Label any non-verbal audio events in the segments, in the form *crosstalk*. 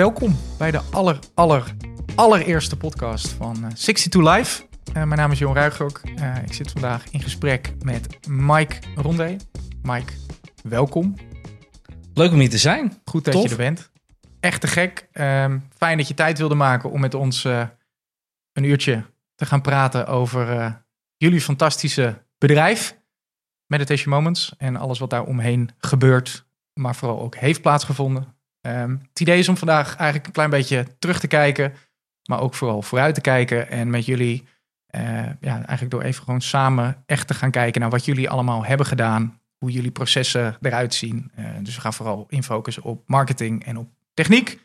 welkom bij de aller, aller, allereerste podcast van uh, 62 Live. Uh, mijn naam is Jon Ruigrok. Uh, ik zit vandaag in gesprek met Mike Ronde. Mike, welkom. Leuk om hier te zijn. Goed dat Tof. je er bent. Echt te gek. Um, fijn dat je tijd wilde maken om met ons uh, een uurtje te gaan praten over jullie fantastische bedrijf. Meditation Moments en alles wat daar omheen gebeurt, maar vooral ook heeft plaatsgevonden. Um, het idee is om vandaag eigenlijk een klein beetje terug te kijken, maar ook vooral vooruit te kijken en met jullie, uh, ja, eigenlijk door even gewoon samen echt te gaan kijken naar wat jullie allemaal hebben gedaan, hoe jullie processen eruit zien. Uh, dus we gaan vooral infocussen op marketing en op techniek, een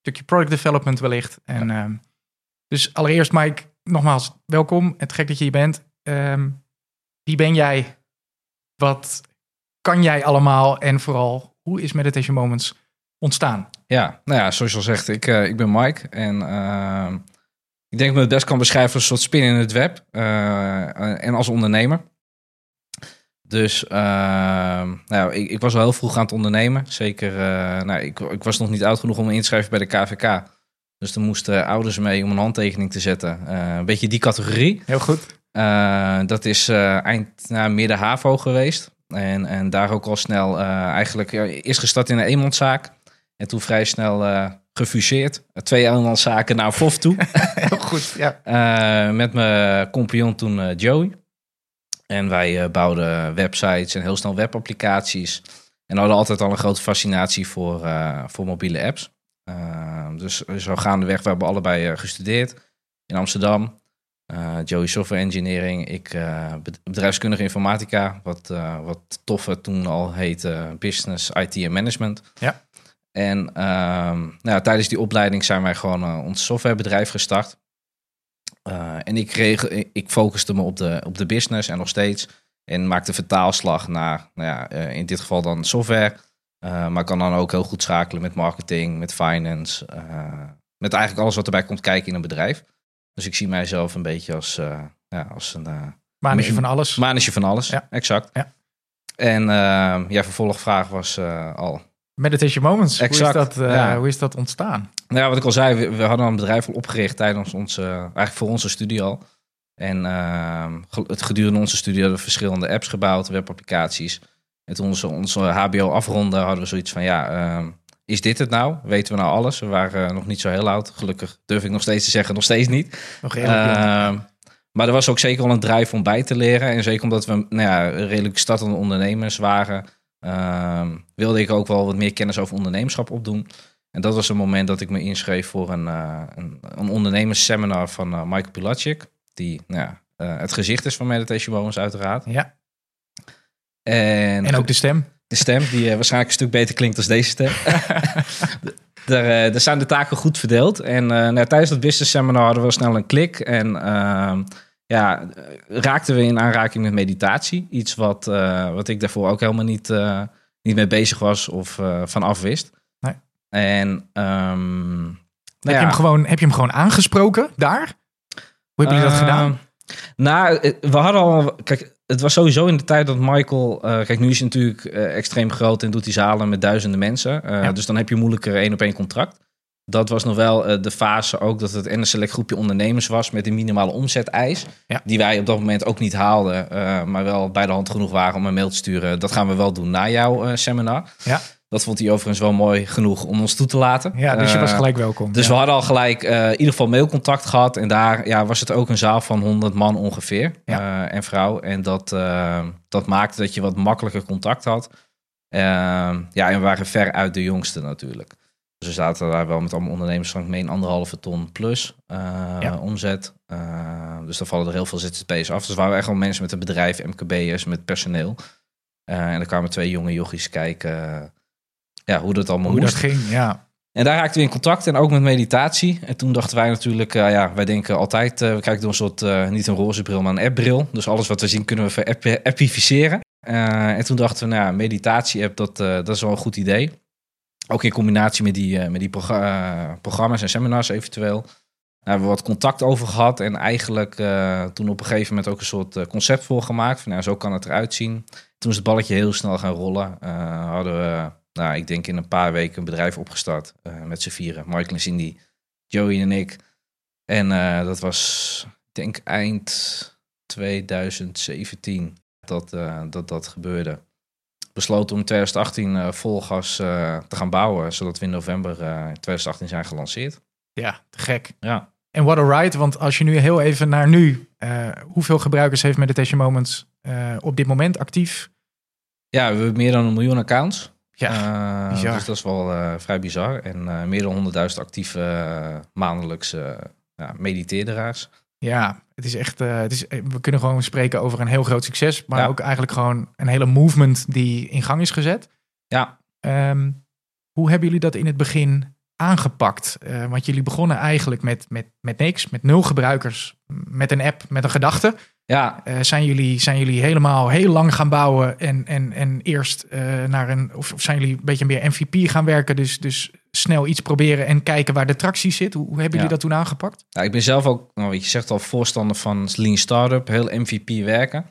stukje product development wellicht. En, ja. um, dus allereerst Mike, nogmaals welkom. Het gek dat je hier bent. Um, wie ben jij? Wat kan jij allemaal? En vooral, hoe is Meditation Moments ontstaan? Ja, nou ja, zoals je al zegt, ik, uh, ik ben Mike. En uh, ik denk dat ik me het best kan beschrijven als een soort spin in het web. Uh, en als ondernemer. Dus nou, ik, ik, was al heel vroeg aan het ondernemen. Zeker, nou, ik, ik, was nog niet oud genoeg om me in te schrijven bij de KVK. Dus er moesten ouders mee om een handtekening te zetten. een beetje die categorie. Heel goed. Dat is eind nou, midden HAVO geweest. En, en daar ook al snel eigenlijk eerst gestart in een eenmanszaak. En toen vrij snel gefuseerd. Twee eenmanszaken naar FOF toe. *laughs* Heel goed, ja. met mijn compagnon toen Joey. En wij bouwden websites en heel snel webapplicaties. En hadden altijd al een grote fascinatie voor, voor mobiele apps. dus zo gaandeweg, we hebben allebei gestudeerd in Amsterdam. Joey Software Engineering, ik bedrijfskundige informatica, wat, wat toffe toen al heette Business, IT en Management. Ja. En nou ja, tijdens die opleiding zijn wij gewoon ons softwarebedrijf gestart. en ik, kreeg, ik focuste me op de, op de business en nog steeds. En maakte vertaalslag naar, nou ja, in dit geval dan software. maar kan dan ook heel goed schakelen met marketing, met finance. met eigenlijk alles wat erbij komt kijken in een bedrijf. Dus ik zie mijzelf een beetje als, ja, als een... Manusje van alles. Manusje van alles, ja. exact. Ja. En uh, ja, vervolgvraag was uh, al... Meditation Moments, exact. Hoe, is dat, ja. hoe is dat ontstaan? Nou ja, wat ik al zei, we, we hadden een bedrijf al opgericht tijdens onze... eigenlijk voor onze studie al. En het gedurende onze studie hadden we verschillende apps gebouwd, webapplicaties. En toen onze, onze HBO afronden, hadden we zoiets van... ja is dit het nou? Weten we nou alles? We waren uh, nog niet zo heel oud. Gelukkig durf ik nog steeds te zeggen, nog steeds niet. Nog uh, maar er was ook zeker wel een drive om bij te leren. En zeker omdat we nou ja, redelijk startende ondernemers waren, uh, wilde ik ook wel wat meer kennis over ondernemerschap opdoen. En dat was een moment dat ik me inschreef voor een, uh, een, een ondernemersseminar van uh, Michael Pilatschik. Die nou ja, het gezicht is van Meditation Moments uiteraard. Ja. En, en ook de stem. De stem, die *laughs* waarschijnlijk een stuk beter klinkt als deze stem. *laughs* daar, daar zijn de taken goed verdeeld. En nou, tijdens dat business seminar hadden we snel een klik. En ehm, ja, raakten we in aanraking met meditatie. Iets wat, wat ik daarvoor ook helemaal niet, niet mee bezig was of van af wist. Nee. En um, heb, ja, je hem gewoon, heb je hem gewoon aangesproken daar? Hoe hebben jullie dat gedaan? Nou, we hadden al... Kijk, het was sowieso in de tijd dat Michael... Uh, kijk, nu is hij natuurlijk uh, extreem groot en doet hij zalen met duizenden mensen. Uh, ja. Dus dan heb je moeilijker één op één contract. Dat was nog wel de fase ook dat het en een select groepje ondernemers was... met een minimale omzeteis. Ja. Die wij op dat moment ook niet haalden. maar wel bij de hand genoeg waren om een mail te sturen. Dat gaan we wel doen na jouw seminar. Ja. Dat vond hij overigens wel mooi genoeg om ons toe te laten. Ja, dus je was gelijk welkom. Dus ja. we hadden al gelijk in ieder geval mailcontact gehad. En daar ja, was het ook een zaal van 100 man ongeveer. Ja. En vrouw. En dat, dat maakte dat je wat makkelijker contact had. ja, en we waren ver uit de jongste natuurlijk. We zaten daar wel met allemaal ondernemers van mee anderhalve ton plus ja. omzet. dus dan vallen er heel veel ZZP's af. Dus waren echt wel mensen met een bedrijf, MKB'ers, met personeel. en er kwamen twee jonge jochies kijken ja, hoe dat allemaal hoe moest. dat ging, ja. En daar raakten we in contact en ook met meditatie. En toen dachten wij natuurlijk, ja, wij denken altijd, we kijken door een soort, niet een roze bril, maar een appbril. Dus alles wat we zien kunnen we verappificeren. en toen dachten we, nou ja, meditatie-app, dat, dat is wel een goed idee. Ook in combinatie met die, met die progr programma's en seminars eventueel. Daar hebben we wat contact over gehad en eigenlijk toen op een gegeven moment ook een soort concept voor gemaakt. Van, nou, zo kan het eruit zien. Toen is het balletje heel snel gaan rollen. hadden we nou, ik denk in een paar weken een bedrijf opgestart met z'n vieren. Michael en Cindy, Joey en ik. En dat was, ik denk eind 2017 dat dat, dat gebeurde. Besloten om in 2018 vol gas te gaan bouwen, zodat we in november 2018 zijn gelanceerd. Ja, te gek. Ja. En what a ride, want als je nu heel even naar nu, hoeveel gebruikers heeft Meditation Moments op dit moment actief? Ja, we hebben meer dan een miljoen accounts. Ja, uh, dus dat is wel uh, vrij bizar. En uh, meer dan 100.000 actieve maandelijkse ja, mediteerderaars. Ja, het is echt. het is, we kunnen gewoon spreken over een heel groot succes. Maar ja. ook eigenlijk gewoon een hele movement die in gang is gezet. Ja. Um, hoe hebben jullie dat in het begin aangepakt? want jullie begonnen eigenlijk met, met, met niks, met nul gebruikers, met een app, met een gedachte. Ja. Uh, zijn, jullie, zijn jullie helemaal heel lang gaan bouwen en, en, en eerst uh, naar een. Of, of, zijn jullie een beetje meer MVP gaan werken? Dus, dus snel iets proberen en kijken waar de tractie zit. Hoe, hoe hebben jullie ja. dat toen aangepakt? Ja, ik ben zelf ook, nou, je zegt al, voorstander van Lean Startup, heel MVP werken.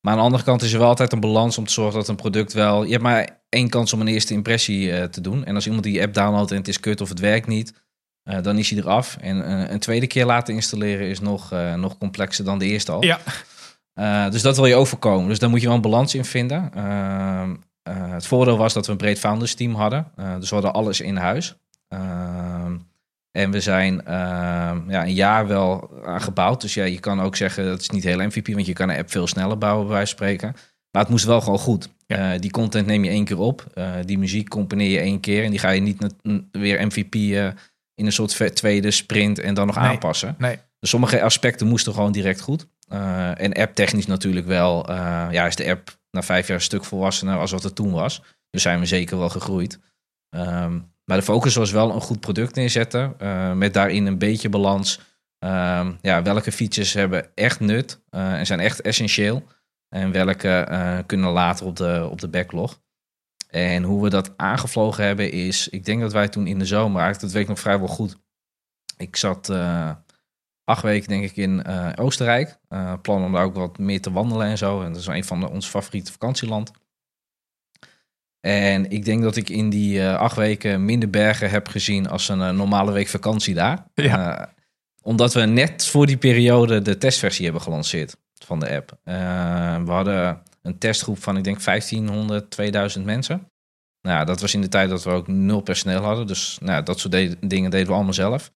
Maar aan de andere kant is er wel altijd een balans om te zorgen dat een product wel. Je hebt maar één kans om een eerste impressie uh, te doen. En als iemand die app downloadt en het is kut of het werkt niet. Uh, dan is hij eraf. En uh, een tweede keer laten installeren is nog, nog complexer dan de eerste al. Ja. dus dat wil je ook voorkomen. Dus daar moet je wel een balans in vinden. Ehm, het voordeel was dat we een breed founders team hadden. dus we hadden alles in huis. Ehm, en we zijn ehm, ja, een jaar wel gebouwd. Dus ja, je kan ook zeggen dat is niet heel MVP. Want je kan een app veel sneller bouwen bij wijze van spreken. Maar het moest wel gewoon goed. Ja. die content neem je één keer op. die muziek componeer je één keer. En die ga je niet weer MVP in een soort tweede sprint en dan nog nee, aanpassen. Nee. Dus sommige aspecten moesten gewoon direct goed. En app technisch natuurlijk wel. Ja, is de app na vijf jaar een stuk volwassener als wat het toen was. Dus zijn we zeker wel gegroeid. Um, maar de focus was wel een goed product neerzetten. Uh, met daarin een beetje balans. Um, ja, welke features hebben echt nut en zijn echt essentieel. En welke kunnen later op de, op de backlog. En hoe we dat aangevlogen hebben is, ik denk dat wij toen in de zomer, eigenlijk dat weet ik nog vrijwel goed. Ik zat acht weken denk ik in Oostenrijk. Plan om daar ook wat meer te wandelen en zo. En dat is een van ons favoriete vakantieland. En ik denk dat ik in die acht weken minder bergen heb gezien als een normale week vakantie daar. Ja. omdat we net voor die periode de testversie hebben gelanceerd van de app. we hadden een testgroep van, ik denk, 1500, 2000 mensen. Nou, dat was in de tijd dat we ook nul personeel hadden. Dus nou, dat soort de dingen deden we allemaal zelf.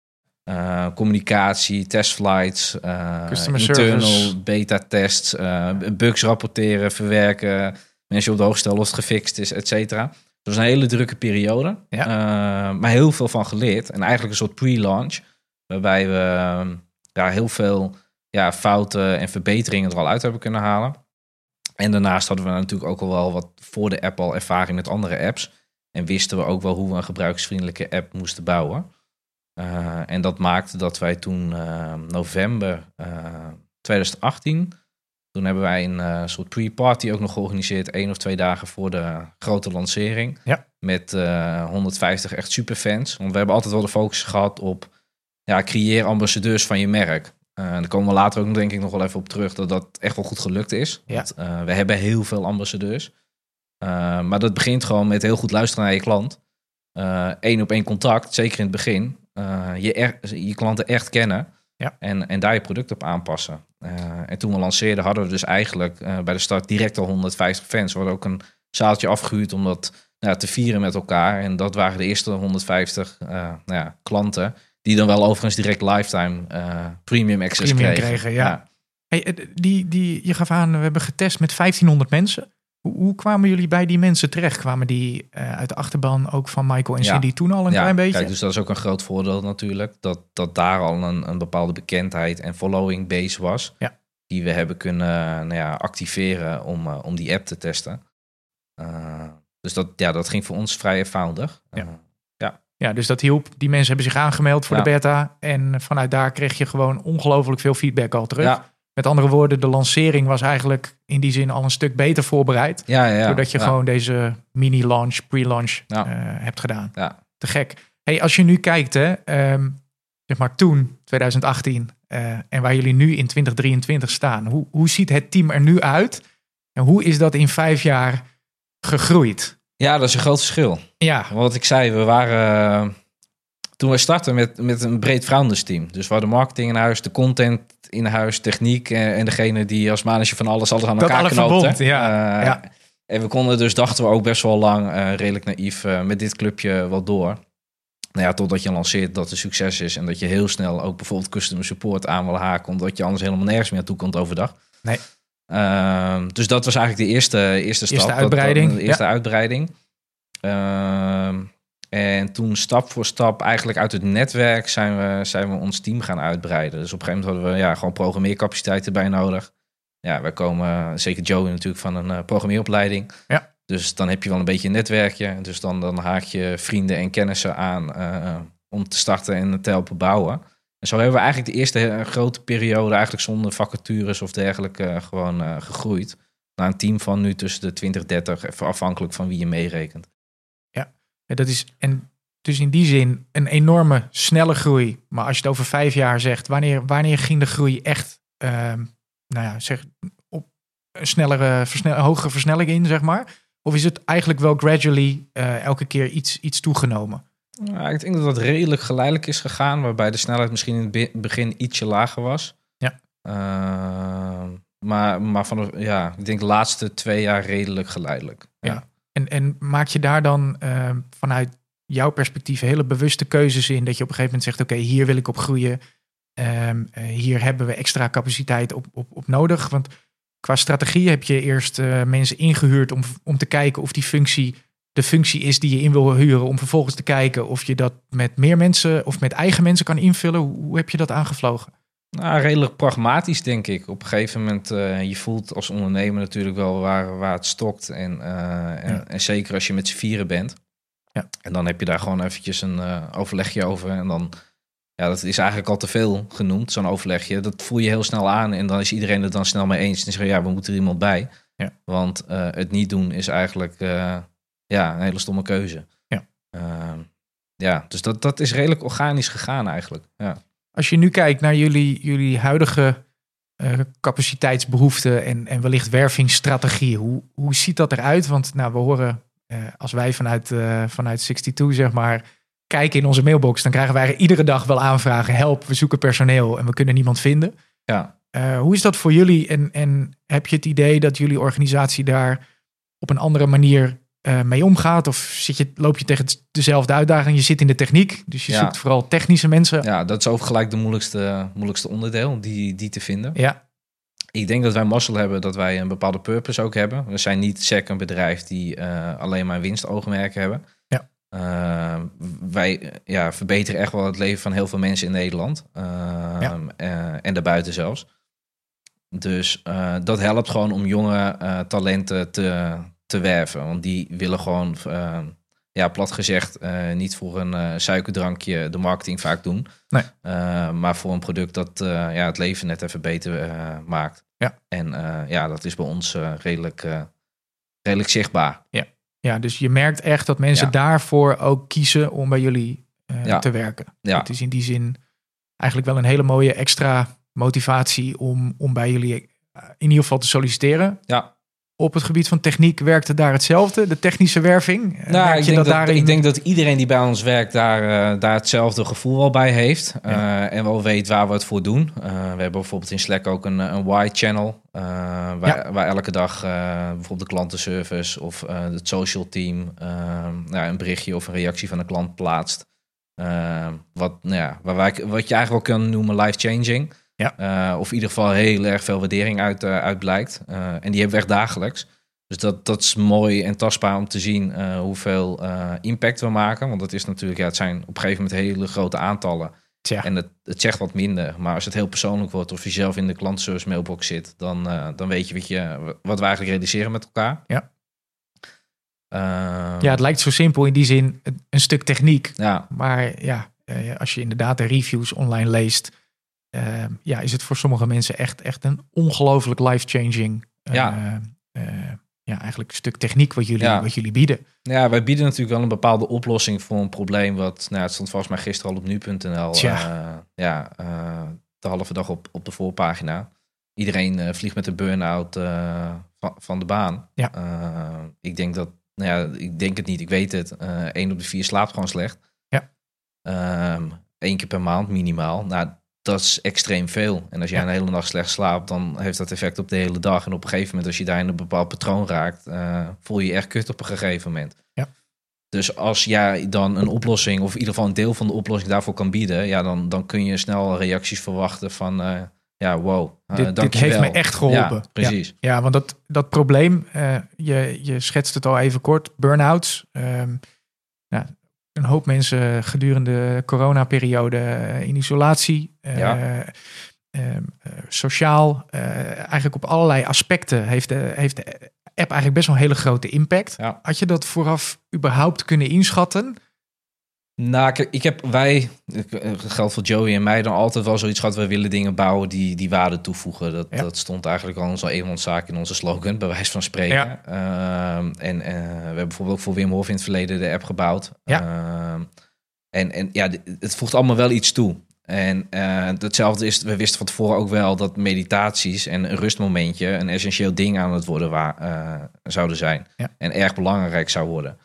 Uh, communicatie, testflights, uh, internal beta-tests, uh, bugs rapporteren, verwerken, mensen op de of het gefixt is, et cetera. Dat was een hele drukke periode, ja. maar heel veel van geleerd. En eigenlijk een soort pre-launch, waarbij we ja, heel veel ja, fouten en verbeteringen er al uit hebben kunnen halen. En daarnaast hadden we natuurlijk ook al wel wat voor de app al ervaring met andere apps. En wisten we ook wel hoe we een gebruikersvriendelijke app moesten bouwen. Uh, en dat maakte dat wij toen uh, november uh, 2018, toen hebben wij een soort pre-party ook nog georganiseerd, één of twee dagen voor de grote lancering. Ja. Met 150 echt superfans. Want we hebben altijd wel de focus gehad op ja, creëer ambassadeurs van je merk. Uh, daar komen we later ook denk ik nog wel even op terug dat dat echt wel goed gelukt is. Ja. Want, we hebben heel veel ambassadeurs. Maar dat begint gewoon met heel goed luisteren naar je klant. Eén op één contact, zeker in het begin. je, er, je klanten echt kennen. Ja. En, en daar je product op aanpassen. En toen we lanceerden hadden we dus eigenlijk bij de start direct al 150 fans. We hadden ook een zaaltje afgehuurd om dat nou, te vieren met elkaar. En dat waren de eerste 150 nou ja, klanten. Die dan wel overigens direct lifetime premium access Premium kregen. kregen, ja. Hey, die, die, je gaf aan, we hebben getest met 1500 mensen. Hoe, hoe kwamen jullie bij die mensen terecht? Kwamen die uh, uit de achterban ook van Michael en Ja. Cindy toen al een Ja, klein beetje? Kijk, dus dat is ook een groot voordeel natuurlijk. Dat, dat daar al een, een bepaalde bekendheid en following base was. Ja. Die we hebben kunnen nou ja, activeren om, uh, om die app te testen. Uh, dus dat, ja, dat ging voor ons vrij eenvoudig. Ja. Uh, Ja, dus dat hielp. Die mensen hebben zich aangemeld voor Ja. de beta. En vanuit daar kreeg je gewoon ongelooflijk veel feedback al terug. ja, Met andere woorden, de lancering was eigenlijk in die zin al een stuk beter voorbereid. ja, ja, doordat je ja. gewoon deze mini-launch, pre-launch eh, hebt gedaan. Ja. Te gek. Hey, als je nu kijkt, hè, ehm, zeg maar toen, 2018, eh, en waar jullie nu in 2023 staan. Hoe, hoe ziet het team er nu uit? En hoe is dat in vijf jaar gegroeid? Ja, dat is een groot verschil. Ja, Wat ik zei, we waren... toen we startten met, met een breed foundersteam. Dus we hadden marketing in huis, de content in huis, techniek... eh, en degene die als manager van alles, alles aan Dat elkaar knoopte. ja. Eh, Ja. En we konden dus, dachten we ook best wel lang, eh, redelijk naïef, met dit clubje wel door. Nou ja, totdat je lanceert dat het succes is. En dat je heel snel ook bijvoorbeeld customer support aan wil haken. Omdat je anders helemaal nergens meer naartoe komt overdag. Nee. Ehm, dus dat was eigenlijk de eerste, eerste stap. Eerste Dat- uitbreiding, de eerste uitbreiding. En toen stap voor stap eigenlijk uit het netwerk zijn we, zijn we ons team gaan uitbreiden. Dus op een gegeven moment hadden we ja, gewoon programmeercapaciteit erbij nodig. Ja, wij komen, zeker Joey natuurlijk, van een eh, programmeeropleiding. Ja. Dus dan heb je wel een beetje een netwerkje. Dus dan, dan haak je vrienden en kennissen aan eh, om te starten en te helpen bouwen. En zo hebben we eigenlijk de eerste eh, grote periode eigenlijk zonder vacatures of dergelijke gewoon gegroeid. Naar een team van nu tussen de 20, 30, even afhankelijk van wie je meerekent. Ja, dat is en dus in die zin een enorme snelle groei. Maar als je het over vijf jaar zegt, wanneer, wanneer ging de groei echt, ehm, nou ja, zeg op een snellere, versnel, hogere versnelling in, zeg maar? Of is het eigenlijk wel gradually eh, elke keer iets, iets toegenomen? Nou, ik denk dat dat redelijk geleidelijk is gegaan, waarbij de snelheid misschien in het be- begin ietsje lager was. Ja. Ehm, maar maar van de, ja, ik denk de laatste twee jaar redelijk geleidelijk. Ja. En, en maak je daar dan ehm, vanuit jouw perspectief hele bewuste keuzes in? Dat je op een gegeven moment zegt, oké, hier wil ik op groeien. Ehm, eh, hier hebben we extra capaciteit op, op, op nodig. Want qua strategie heb je eerst eh, mensen ingehuurd om, om te kijken of die functie de functie is die je in wil huren. Om vervolgens te kijken of je dat met meer mensen of met eigen mensen kan invullen. Hoe heb je dat aangevlogen? Nou, redelijk pragmatisch, denk ik. Op een gegeven moment, eh je voelt als ondernemer natuurlijk wel waar, waar het stokt. En, eh, en, Ja. en zeker als je met z'n vieren bent. Ja. En dan heb je daar gewoon eventjes een eh, overlegje over. En dan, ja, dat is eigenlijk al te veel genoemd, zo'n overlegje. Dat voel je heel snel aan en dan is iedereen het dan snel mee eens. En zeggen, ja, we moeten er iemand bij. Ja. Want het niet doen is eigenlijk, ja, een hele stomme keuze. Ja. Ehm, ja, dus dat, dat is redelijk organisch gegaan eigenlijk. Ja. Als je nu kijkt naar jullie, jullie huidige eh, capaciteitsbehoeften en, en wellicht wervingsstrategie, hoe, hoe ziet dat eruit? Want nou, we horen, eh, als wij vanuit, eh, vanuit 62 zeg maar, kijken in onze mailbox, dan krijgen wij iedere dag wel aanvragen, help, we zoeken personeel en we kunnen niemand vinden. Ja. Hoe is dat voor jullie en, en heb je het idee dat jullie organisatie daar op een andere manier eh, mee omgaat? Of zit je, loop je tegen dezelfde uitdaging? Je zit in de techniek, dus je Ja. zoekt vooral technische mensen. Ja, dat is ook gelijk de moeilijkste, moeilijkste onderdeel, die, die te vinden. Ja, Ik denk dat wij mazzel hebben dat wij een bepaalde purpose ook hebben. We zijn niet sec een bedrijf die eh, alleen maar winstoogmerken hebben. Ja. Eh, wij eh, ja, verbeteren echt wel het leven van heel veel mensen in Nederland. Eh, Ja. eh, en daarbuiten zelfs. Dus dat helpt gewoon om jonge talenten te, te werven. Want die willen gewoon, eh, ja, plat gezegd, eh, niet voor een eh, suikerdrankje de marketing vaak doen. Nee. Eh, maar voor een product dat ja, het leven net even beter maakt. Ja. En ja, dat is bij ons redelijk, redelijk zichtbaar. Ja, dus je merkt echt dat mensen Ja. daarvoor ook kiezen om bij jullie Ja. te werken. Ja. Het is in die zin eigenlijk wel een hele mooie extra motivatie om, om bij jullie in ieder geval te solliciteren. Ja. Op het gebied van techniek werkt het daar hetzelfde, de technische werving. Eh, Nou, ik denk dat, daarin- ik denk dat iedereen die bij ons werkt daar, eh, daar hetzelfde gevoel wel bij heeft. Eh, en wel weet waar we het voor doen. We hebben bijvoorbeeld in Slack ook een, een Y-channel. waar, waar elke dag bijvoorbeeld de klantenservice of het social team nou, een berichtje of een reactie van een klant plaatst. Wat, nou ja, waar wij, wat je eigenlijk wel kan noemen life-changing. Ja. Eh, of in ieder geval heel erg veel waardering uit, uit blijkt. Eh, en die hebben we echt dagelijks. Dus dat, dat is mooi en tastbaar om te zien hoeveel impact we maken. Want dat is natuurlijk, ja, het zijn op een gegeven moment hele grote aantallen. Tja. En het, het zegt wat minder. Maar als het heel persoonlijk wordt of je zelf in de klantenservice mailbox zit, dan, dan weet je wat, je wat we eigenlijk realiseren met elkaar. Ja. Eh, Ja, het lijkt zo simpel in die zin een, een stuk techniek. ja, Maar ja, als je inderdaad de reviews online leest, eh, ja, is het voor sommige mensen echt, echt een ongelooflijk life-changing. eh, Ja. eh, ja, eigenlijk een stuk techniek wat jullie, Ja. wat jullie bieden. Ja, wij bieden natuurlijk wel een bepaalde oplossing voor een probleem. Wat, nou, het stond volgens mij gisteren al op nu.nl. Eh, ja, de halve dag op, op de voorpagina. Iedereen vliegt met een burn-out van, van de baan. Ja. Ik denk dat Nou ja, ik denk het niet, ik weet het. Één op de vier slaapt gewoon slecht. Ja. Ehm, Eén keer per maand minimaal. Nou, dat is extreem veel. En als jij Ja. een hele nacht slecht slaapt, dan heeft dat effect op de hele dag. En op een gegeven moment, als je daar in een bepaald patroon raakt, eh, voel je je echt kut op een gegeven moment. Ja. Dus als jij dan een oplossing, of in ieder geval een deel van de oplossing daarvoor kan bieden, ja, dan, dan kun je snel reacties verwachten van, eh, ja, wow, eh, dit, heeft me echt geholpen. Ja, precies. Ja, want dat, dat probleem, je, je schetst het al even kort, burn-outs. ehm, een hoop mensen gedurende de coronaperiode eh, in isolatie. eh, Ja. eh, sociaal, eigenlijk op allerlei aspecten heeft de, heeft de app eigenlijk best wel een hele grote impact. Ja. Had je dat vooraf überhaupt kunnen inschatten? Nou, ik heb wij, het geldt voor Joey en mij dan altijd wel zoiets gehad. We willen dingen bouwen die, die waarde toevoegen. Dat, Ja. dat stond eigenlijk al in onze eenmanszaak in onze slogan, bij wijze van spreken. Ja. Ehm, en eh, we hebben bijvoorbeeld ook voor Wim Hof in het verleden de app gebouwd. Ja. Ehm, en, en ja, het voegt allemaal wel iets toe. En eh, hetzelfde is, we wisten van tevoren ook wel dat meditaties en een rustmomentje een essentieel ding aan het worden waar, eh, zouden zijn. Ja. En erg belangrijk zou worden.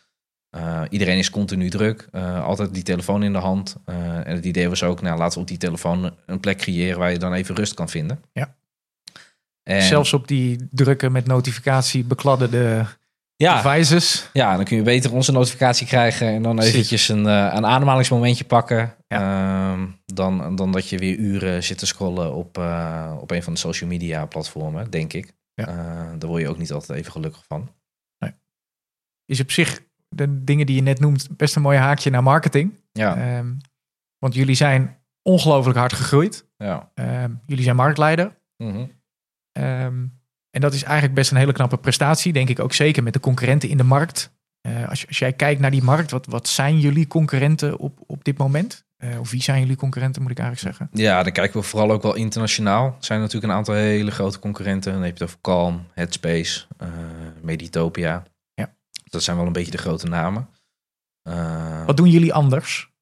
Uh, iedereen is continu druk, uh, altijd die telefoon in de hand. Uh, en het idee was ook, nou, laten we op die telefoon een plek creëren waar je dan even rust kan vinden. Ja. En, Zelfs op die drukke met notificatie bekladderde ja, devices. ja, dan kun je beter onze notificatie krijgen en dan eventjes een, een ademhalingsmomentje pakken. Ja. dan, dan dat je weer uren zit te scrollen op, op een van de social media platformen, denk ik. Ja. daar word je ook niet altijd even gelukkig van. Is op zich de dingen die je net noemt best een mooi haakje naar marketing. Ja, Um, want jullie zijn ongelooflijk hard gegroeid. ja. Um, jullie zijn marktleider. Mhm. Um, en dat is eigenlijk best een hele knappe prestatie, denk ik ook zeker met de concurrenten in de markt. Uh, als, als, jij kijkt naar die markt, wat, wat zijn jullie concurrenten op, op dit moment? Uh, of wie zijn jullie concurrenten, moet ik eigenlijk zeggen? Ja, dan kijken we vooral ook wel internationaal. Er zijn natuurlijk een aantal hele grote concurrenten. Dan heb je het over Calm, Headspace, uh, Meditopia. Dat zijn wel een beetje de grote namen. Uh, Wat doen jullie anders?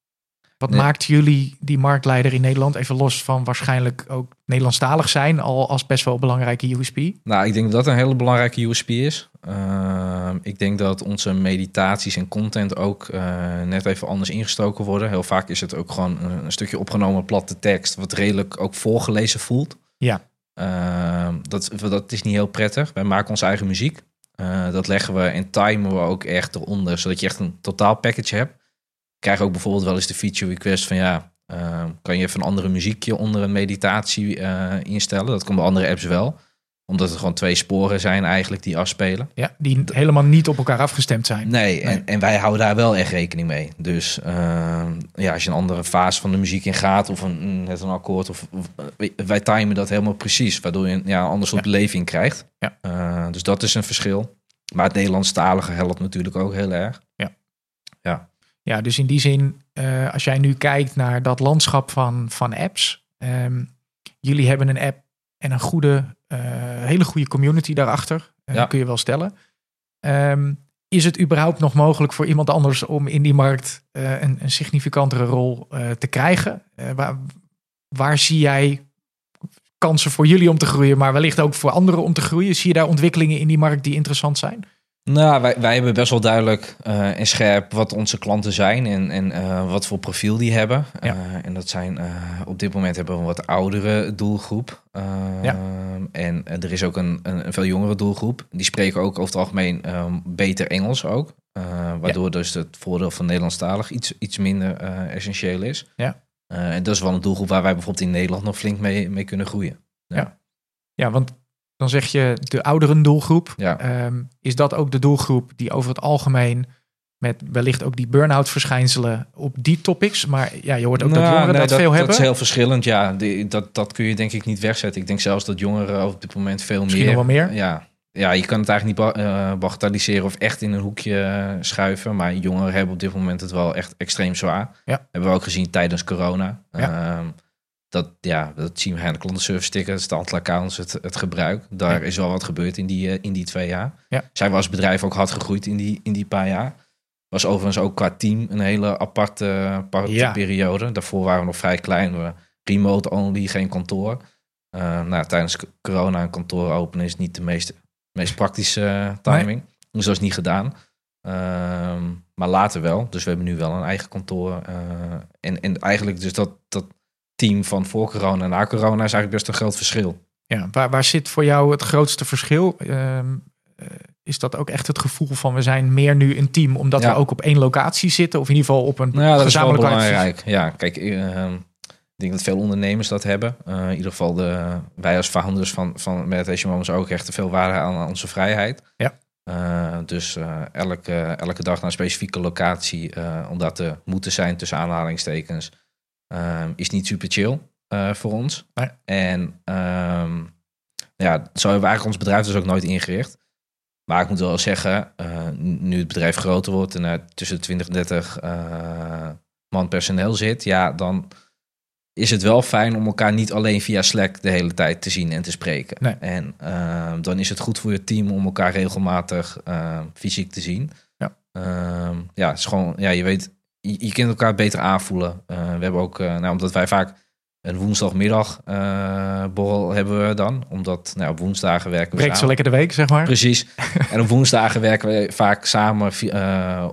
Wat Nee. maakt jullie die marktleider in Nederland, even los van waarschijnlijk ook Nederlandstalig zijn, al als best wel een belangrijke USP? Nou, ik denk dat dat een hele belangrijke USP is. Uh, ik denk dat onze meditaties en content ook uh, net even anders ingestoken worden. Heel vaak is het ook gewoon een, een stukje opgenomen platte tekst, wat redelijk ook voorgelezen voelt. Ja. Uh, dat, dat is niet heel prettig. Wij maken onze eigen muziek. Uh, dat leggen we en timen we ook echt eronder, zodat je echt een totaal package hebt. Ik krijg ook bijvoorbeeld wel eens de feature request van ja, uh, kan je even een andere muziekje onder een meditatie uh, instellen? Dat kan bij andere apps wel, omdat het gewoon twee sporen zijn eigenlijk die afspelen. Ja, die helemaal niet op elkaar afgestemd zijn. Nee, nee. En, en, wij houden daar wel echt rekening mee. Dus uh, ja, als je een andere fase van de muziek in gaat of een, net een akkoord, of, of wij timen dat helemaal precies, waardoor je ja, een ander soort Ja. beleving krijgt. Ja. Uh, dus dat is een verschil. Maar het Nederlandstalige helpt natuurlijk ook heel erg. Ja, dus in die zin, uh, als jij nu kijkt naar dat landschap van, van apps. Um, jullie hebben een app en een goede, uh, hele goede community daarachter. Uh, Ja. Kun je wel stellen. Um, is het überhaupt nog mogelijk voor iemand anders om in die markt uh, een, een significantere rol te krijgen? Waar, waar zie jij kansen voor jullie om te groeien, maar wellicht ook voor anderen om te groeien? Zie je daar ontwikkelingen in die markt die interessant zijn? Nou, wij, wij hebben best wel duidelijk uh, en scherp wat onze klanten zijn en, en uh, wat voor profiel die hebben. Ja. Uh, en dat zijn op dit moment hebben we een wat oudere doelgroep. Ja. En er is ook een, een, een, veel jongere doelgroep. Die spreken ook over het algemeen um, beter Engels ook. waardoor ja. dus het voordeel van Nederlandstalig iets, iets minder essentieel is. Ja. en dat is wel een doelgroep waar wij bijvoorbeeld in Nederland nog flink mee, mee kunnen groeien. Ja. ja. ja, want dan zeg je de ouderen doelgroep. Ja. Um, is dat ook de doelgroep die over het algemeen met wellicht ook die burn-out verschijnselen op die topics. Maar ja, je hoort ook nou, dat jongeren nee, dat, dat veel dat hebben. is heel verschillend, ja. Die, dat, dat kun je denk ik niet wegzetten. Ik denk zelfs dat jongeren op dit moment veel Misschien meer... nog wel meer? Ja, ja, je kan het eigenlijk niet uh, bagatelliseren of echt in een hoekje uh, schuiven. Maar jongeren hebben op dit moment het wel echt extreem zwaar. Ja. Hebben we ook gezien tijdens corona. Ja. Um, dat, ja, dat zien we aan de klantenservice stickers, de aantal accounts, het, het gebruik. Daar Ja. is wel wat gebeurd in die, uh, in die twee jaar. Ja. Zijn we als bedrijf ook hard gegroeid in die, in die paar jaar. Was overigens ook qua team een hele aparte, aparte Ja. periode. Daarvoor waren we nog vrij klein. We remote only, geen kantoor. Uh, nou, tijdens corona een kantoor openen is niet de meest, meest praktische uh, timing. Dus dat is niet gedaan. Ehm, maar later wel. Dus we hebben nu wel een eigen kantoor. eh, en, en eigenlijk dus dat, dat team van voor corona en na corona is eigenlijk best een groot verschil. Ja, waar, waar zit voor jou het grootste verschil? Ehm, eh, is dat ook echt het gevoel van we zijn meer nu een team omdat Ja. we ook op één locatie zitten? Of in ieder geval op een Nou ja, dat is wel belangrijk. Ja, kijk, ehm, ik denk dat veel ondernemers dat hebben. Eh, in ieder geval de, wij als founders van, van Meditation Moments ook hechten veel waarde aan onze vrijheid. Ja. Eh, dus elke, elke dag naar een specifieke locatie, eh, om daar te moeten zijn tussen aanhalingstekens, ehm, is niet super chill eh, voor ons. Nee. En ehm, ja, zo hebben we eigenlijk ons bedrijf dus ook nooit ingericht. Maar ik moet wel zeggen, eh, nu het bedrijf groter wordt en er tussen 20 en 30 eh, man personeel zit, ja, dan is het wel fijn om elkaar niet alleen via Slack de hele tijd te zien en te spreken. Nee. En eh, dan is het goed voor je team om elkaar regelmatig fysiek te zien. Ja. Ehm, ja, het is gewoon, ja, je weet, je, je kunt elkaar beter aanvoelen. Eh, we hebben ook, eh, nou, omdat wij vaak een woensdagmiddag eh, borrel hebben we dan, omdat nou, op woensdagen werken we Breekt zo lekker de week, zeg maar. Precies. *laughs* en op woensdagen werken we vaak samen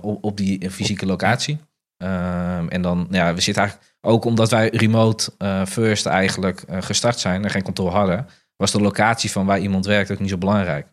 op, op die fysieke locatie. Ehm, en dan, ja, we zitten eigenlijk ook omdat wij remote first eigenlijk gestart zijn en geen kantoor hadden, was de locatie van waar iemand werkt ook niet zo belangrijk.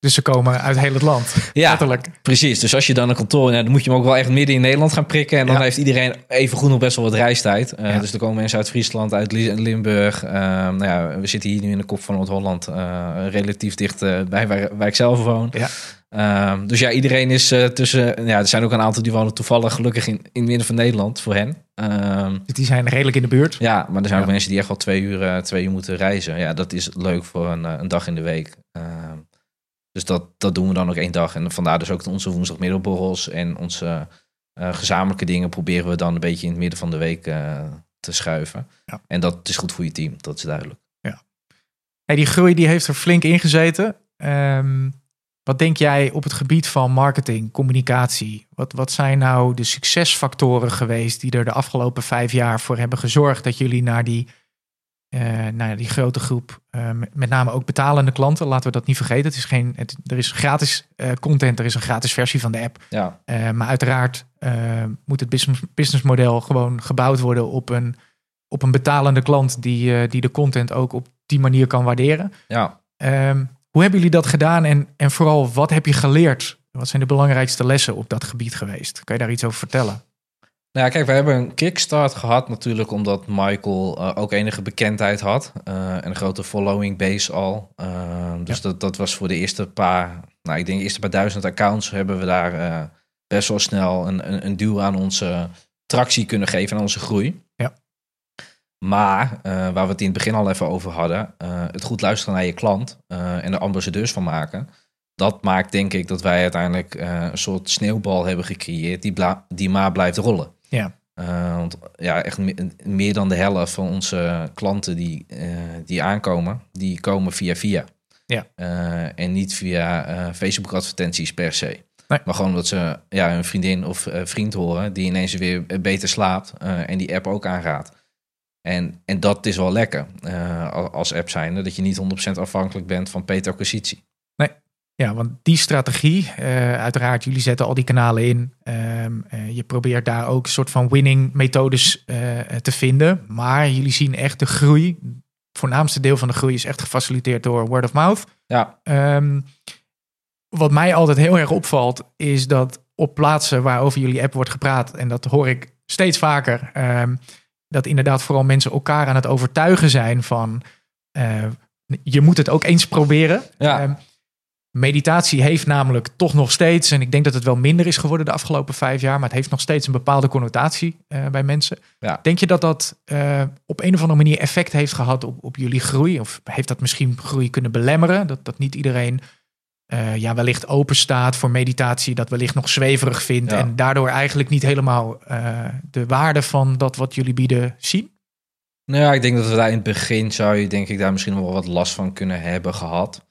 Dus ze komen uit heel het land. Ja, Letterlijk. precies. Dus als je dan een kantoor, nou, dan moet je hem ook wel echt midden in Nederland gaan prikken. En dan Ja. heeft iedereen even goed nog best wel wat reistijd. Eh, Ja. Dus er komen mensen uit Friesland, uit Li- Limburg. Ehm, nou ja, we zitten hier nu in de kop van Noord-Holland, eh, relatief dicht eh, bij waar, waar ik zelf woon. Ja. Ehm, dus ja, iedereen is eh, tussen. Ja, er zijn ook een aantal die wonen toevallig gelukkig in, in het midden van Nederland voor hen. Ehm, Dus die zijn redelijk in de buurt. ja, maar er zijn ook mensen die echt wel twee uur, eh, twee uur moeten reizen. Ja, dat is leuk voor een, eh, een dag in de week. Dus dat, dat doen we dan ook één dag. En vandaar dus ook onze woensdagmiddagborrels en onze eh, gezamenlijke dingen proberen we dan een beetje in het midden van de week eh, te schuiven. Ja. En dat is goed voor je team, dat is duidelijk. Hey, die groei die heeft er flink in gezeten. Ehm, wat denk jij op het gebied van marketing, communicatie? Wat, wat zijn nou de succesfactoren geweest die er de afgelopen vijf jaar voor hebben gezorgd dat jullie naar die, eh, naar die grote groep, eh, met- name ook betalende klanten, laten we dat niet vergeten. Het is geen, het, er is gratis eh, content, er is een gratis versie van de app. Ja, maar uiteraard moet het business, businessmodel gewoon gebouwd worden op een, op een betalende klant die, die de content ook op die manier kan waarderen. ja. Ehm, hoe hebben jullie dat gedaan en, en vooral wat heb je geleerd? Wat zijn de belangrijkste lessen op dat gebied geweest? Kan je daar iets over vertellen? Nou ja, kijk, we hebben een kickstart gehad natuurlijk omdat Michael eh, ook enige bekendheid had. eh, en een grote following base al. Eh, dus dat, dat was voor de eerste paar, nou ik denk de eerste paar duizend accounts hebben we daar best wel snel een, een, een duw aan onze tractie kunnen geven, aan onze groei. Ja. Maar, waar we het in het begin al even over hadden, het goed luisteren naar je klant en er ambassadeurs van maken. Dat maakt denk ik dat wij uiteindelijk een soort sneeuwbal hebben gecreëerd die, bla- die maar blijft rollen. Ja. Eh, want ja, echt me- meer dan de helft van onze klanten die, eh, die aankomen, die komen via via. Ja. Eh, en niet via Facebook advertenties per se. Nee. Maar gewoon dat ze ja, een vriendin of vriend horen die ineens weer beter slaapt en die app ook aangaat. En, en dat is wel lekker al- als app zijnde, dat je niet 100% afhankelijk bent van paid acquisitie. Ja, want die strategie, eh, uiteraard, jullie zetten al die kanalen in. Ehm, eh, je probeert daar ook een soort van winning methodes eh, te vinden. Maar jullie zien echt de groei. Het voornaamste deel van de groei is echt gefaciliteerd door word of mouth. Ja, Ehm, wat mij altijd heel erg opvalt, is dat op plaatsen waarover jullie app wordt gepraat, en dat hoor ik steeds vaker, ehm, dat inderdaad vooral mensen elkaar aan het overtuigen zijn van je moet het ook eens proberen. Ja. Meditatie heeft namelijk toch nog steeds, en ik denk dat het wel minder is geworden de afgelopen vijf jaar, maar het heeft nog steeds een bepaalde connotatie eh, bij mensen. Ja. Denk je dat dat eh, op een of andere manier effect heeft gehad op, op jullie groei? Of heeft dat misschien groei kunnen belemmeren? Dat, dat niet iedereen eh, ja, wellicht open staat voor meditatie, dat wellicht nog zweverig vindt Ja. en daardoor eigenlijk niet helemaal de waarde van dat wat jullie bieden zien? Nou ja, ik denk dat we daar in het begin zou je denk ik daar misschien wel wat last van kunnen hebben gehad.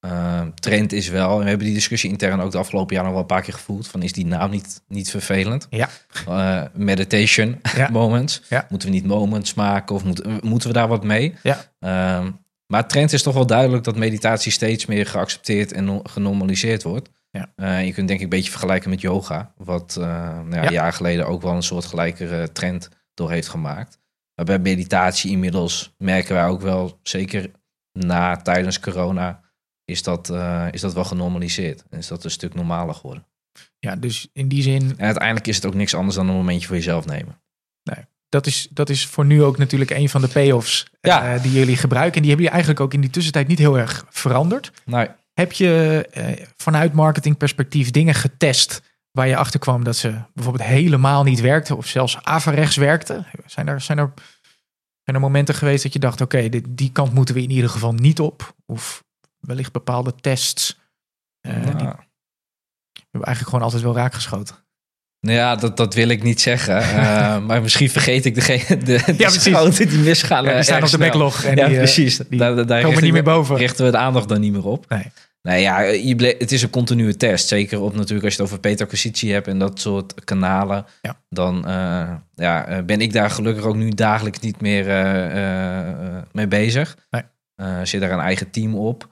Ehm, trend is wel, en we hebben die discussie intern ook de afgelopen jaar nog wel een paar keer gevoeld, van is die naam niet, niet vervelend? Ja. Eh, meditation *laughs* Ja. *laughs* moments. Ja. Moeten we niet moments maken of moeten, moeten we daar wat mee? Ja. Ehm, maar trend is toch wel duidelijk dat meditatie steeds meer geaccepteerd en no- genormaliseerd wordt. Ja. Eh, je kunt denk ik een beetje vergelijken met yoga. Wat nou ja, jaar geleden ook wel een soort gelijkere trend door heeft gemaakt. Maar bij meditatie inmiddels merken wij ook wel, zeker na, tijdens corona, is dat, eh, is dat wel genormaliseerd. En is dat een stuk normaler geworden. Ja, dus in die zin, En uiteindelijk is het ook niks anders dan een momentje voor jezelf nemen. dat is, dat is voor nu ook natuurlijk een van de payoffs Ja. eh, die jullie gebruiken. En die hebben jullie eigenlijk ook in die tussentijd niet heel erg veranderd. Nou, Heb je eh, vanuit marketingperspectief dingen getest waar je achter kwam dat ze bijvoorbeeld helemaal niet werkten of zelfs averechts werkten? Zijn er, zijn er, zijn er momenten geweest dat je dacht, oké, dit die kant moeten we in ieder geval niet op? Of wellicht bepaalde tests eh, die nou, hebben eigenlijk gewoon altijd wel raakgeschoten? Nou ja, dat, dat wil ik niet zeggen. Eh, *laughs* maar misschien vergeet ik degene, de, de precies. schoten die misgaan. Ja, die staan op de backlog en ja, die, eh, precies. die daar, daar komen richten niet we- meer boven. Richten we de aandacht dan niet meer op. Nee. Nou ja, je het is een continue test. Zeker op natuurlijk als je het over paid-acquisitie hebt en dat soort kanalen. Ja. Dan ja, ben ik daar gelukkig ook nu dagelijks niet meer mee bezig. Nee. Zit daar een eigen team op.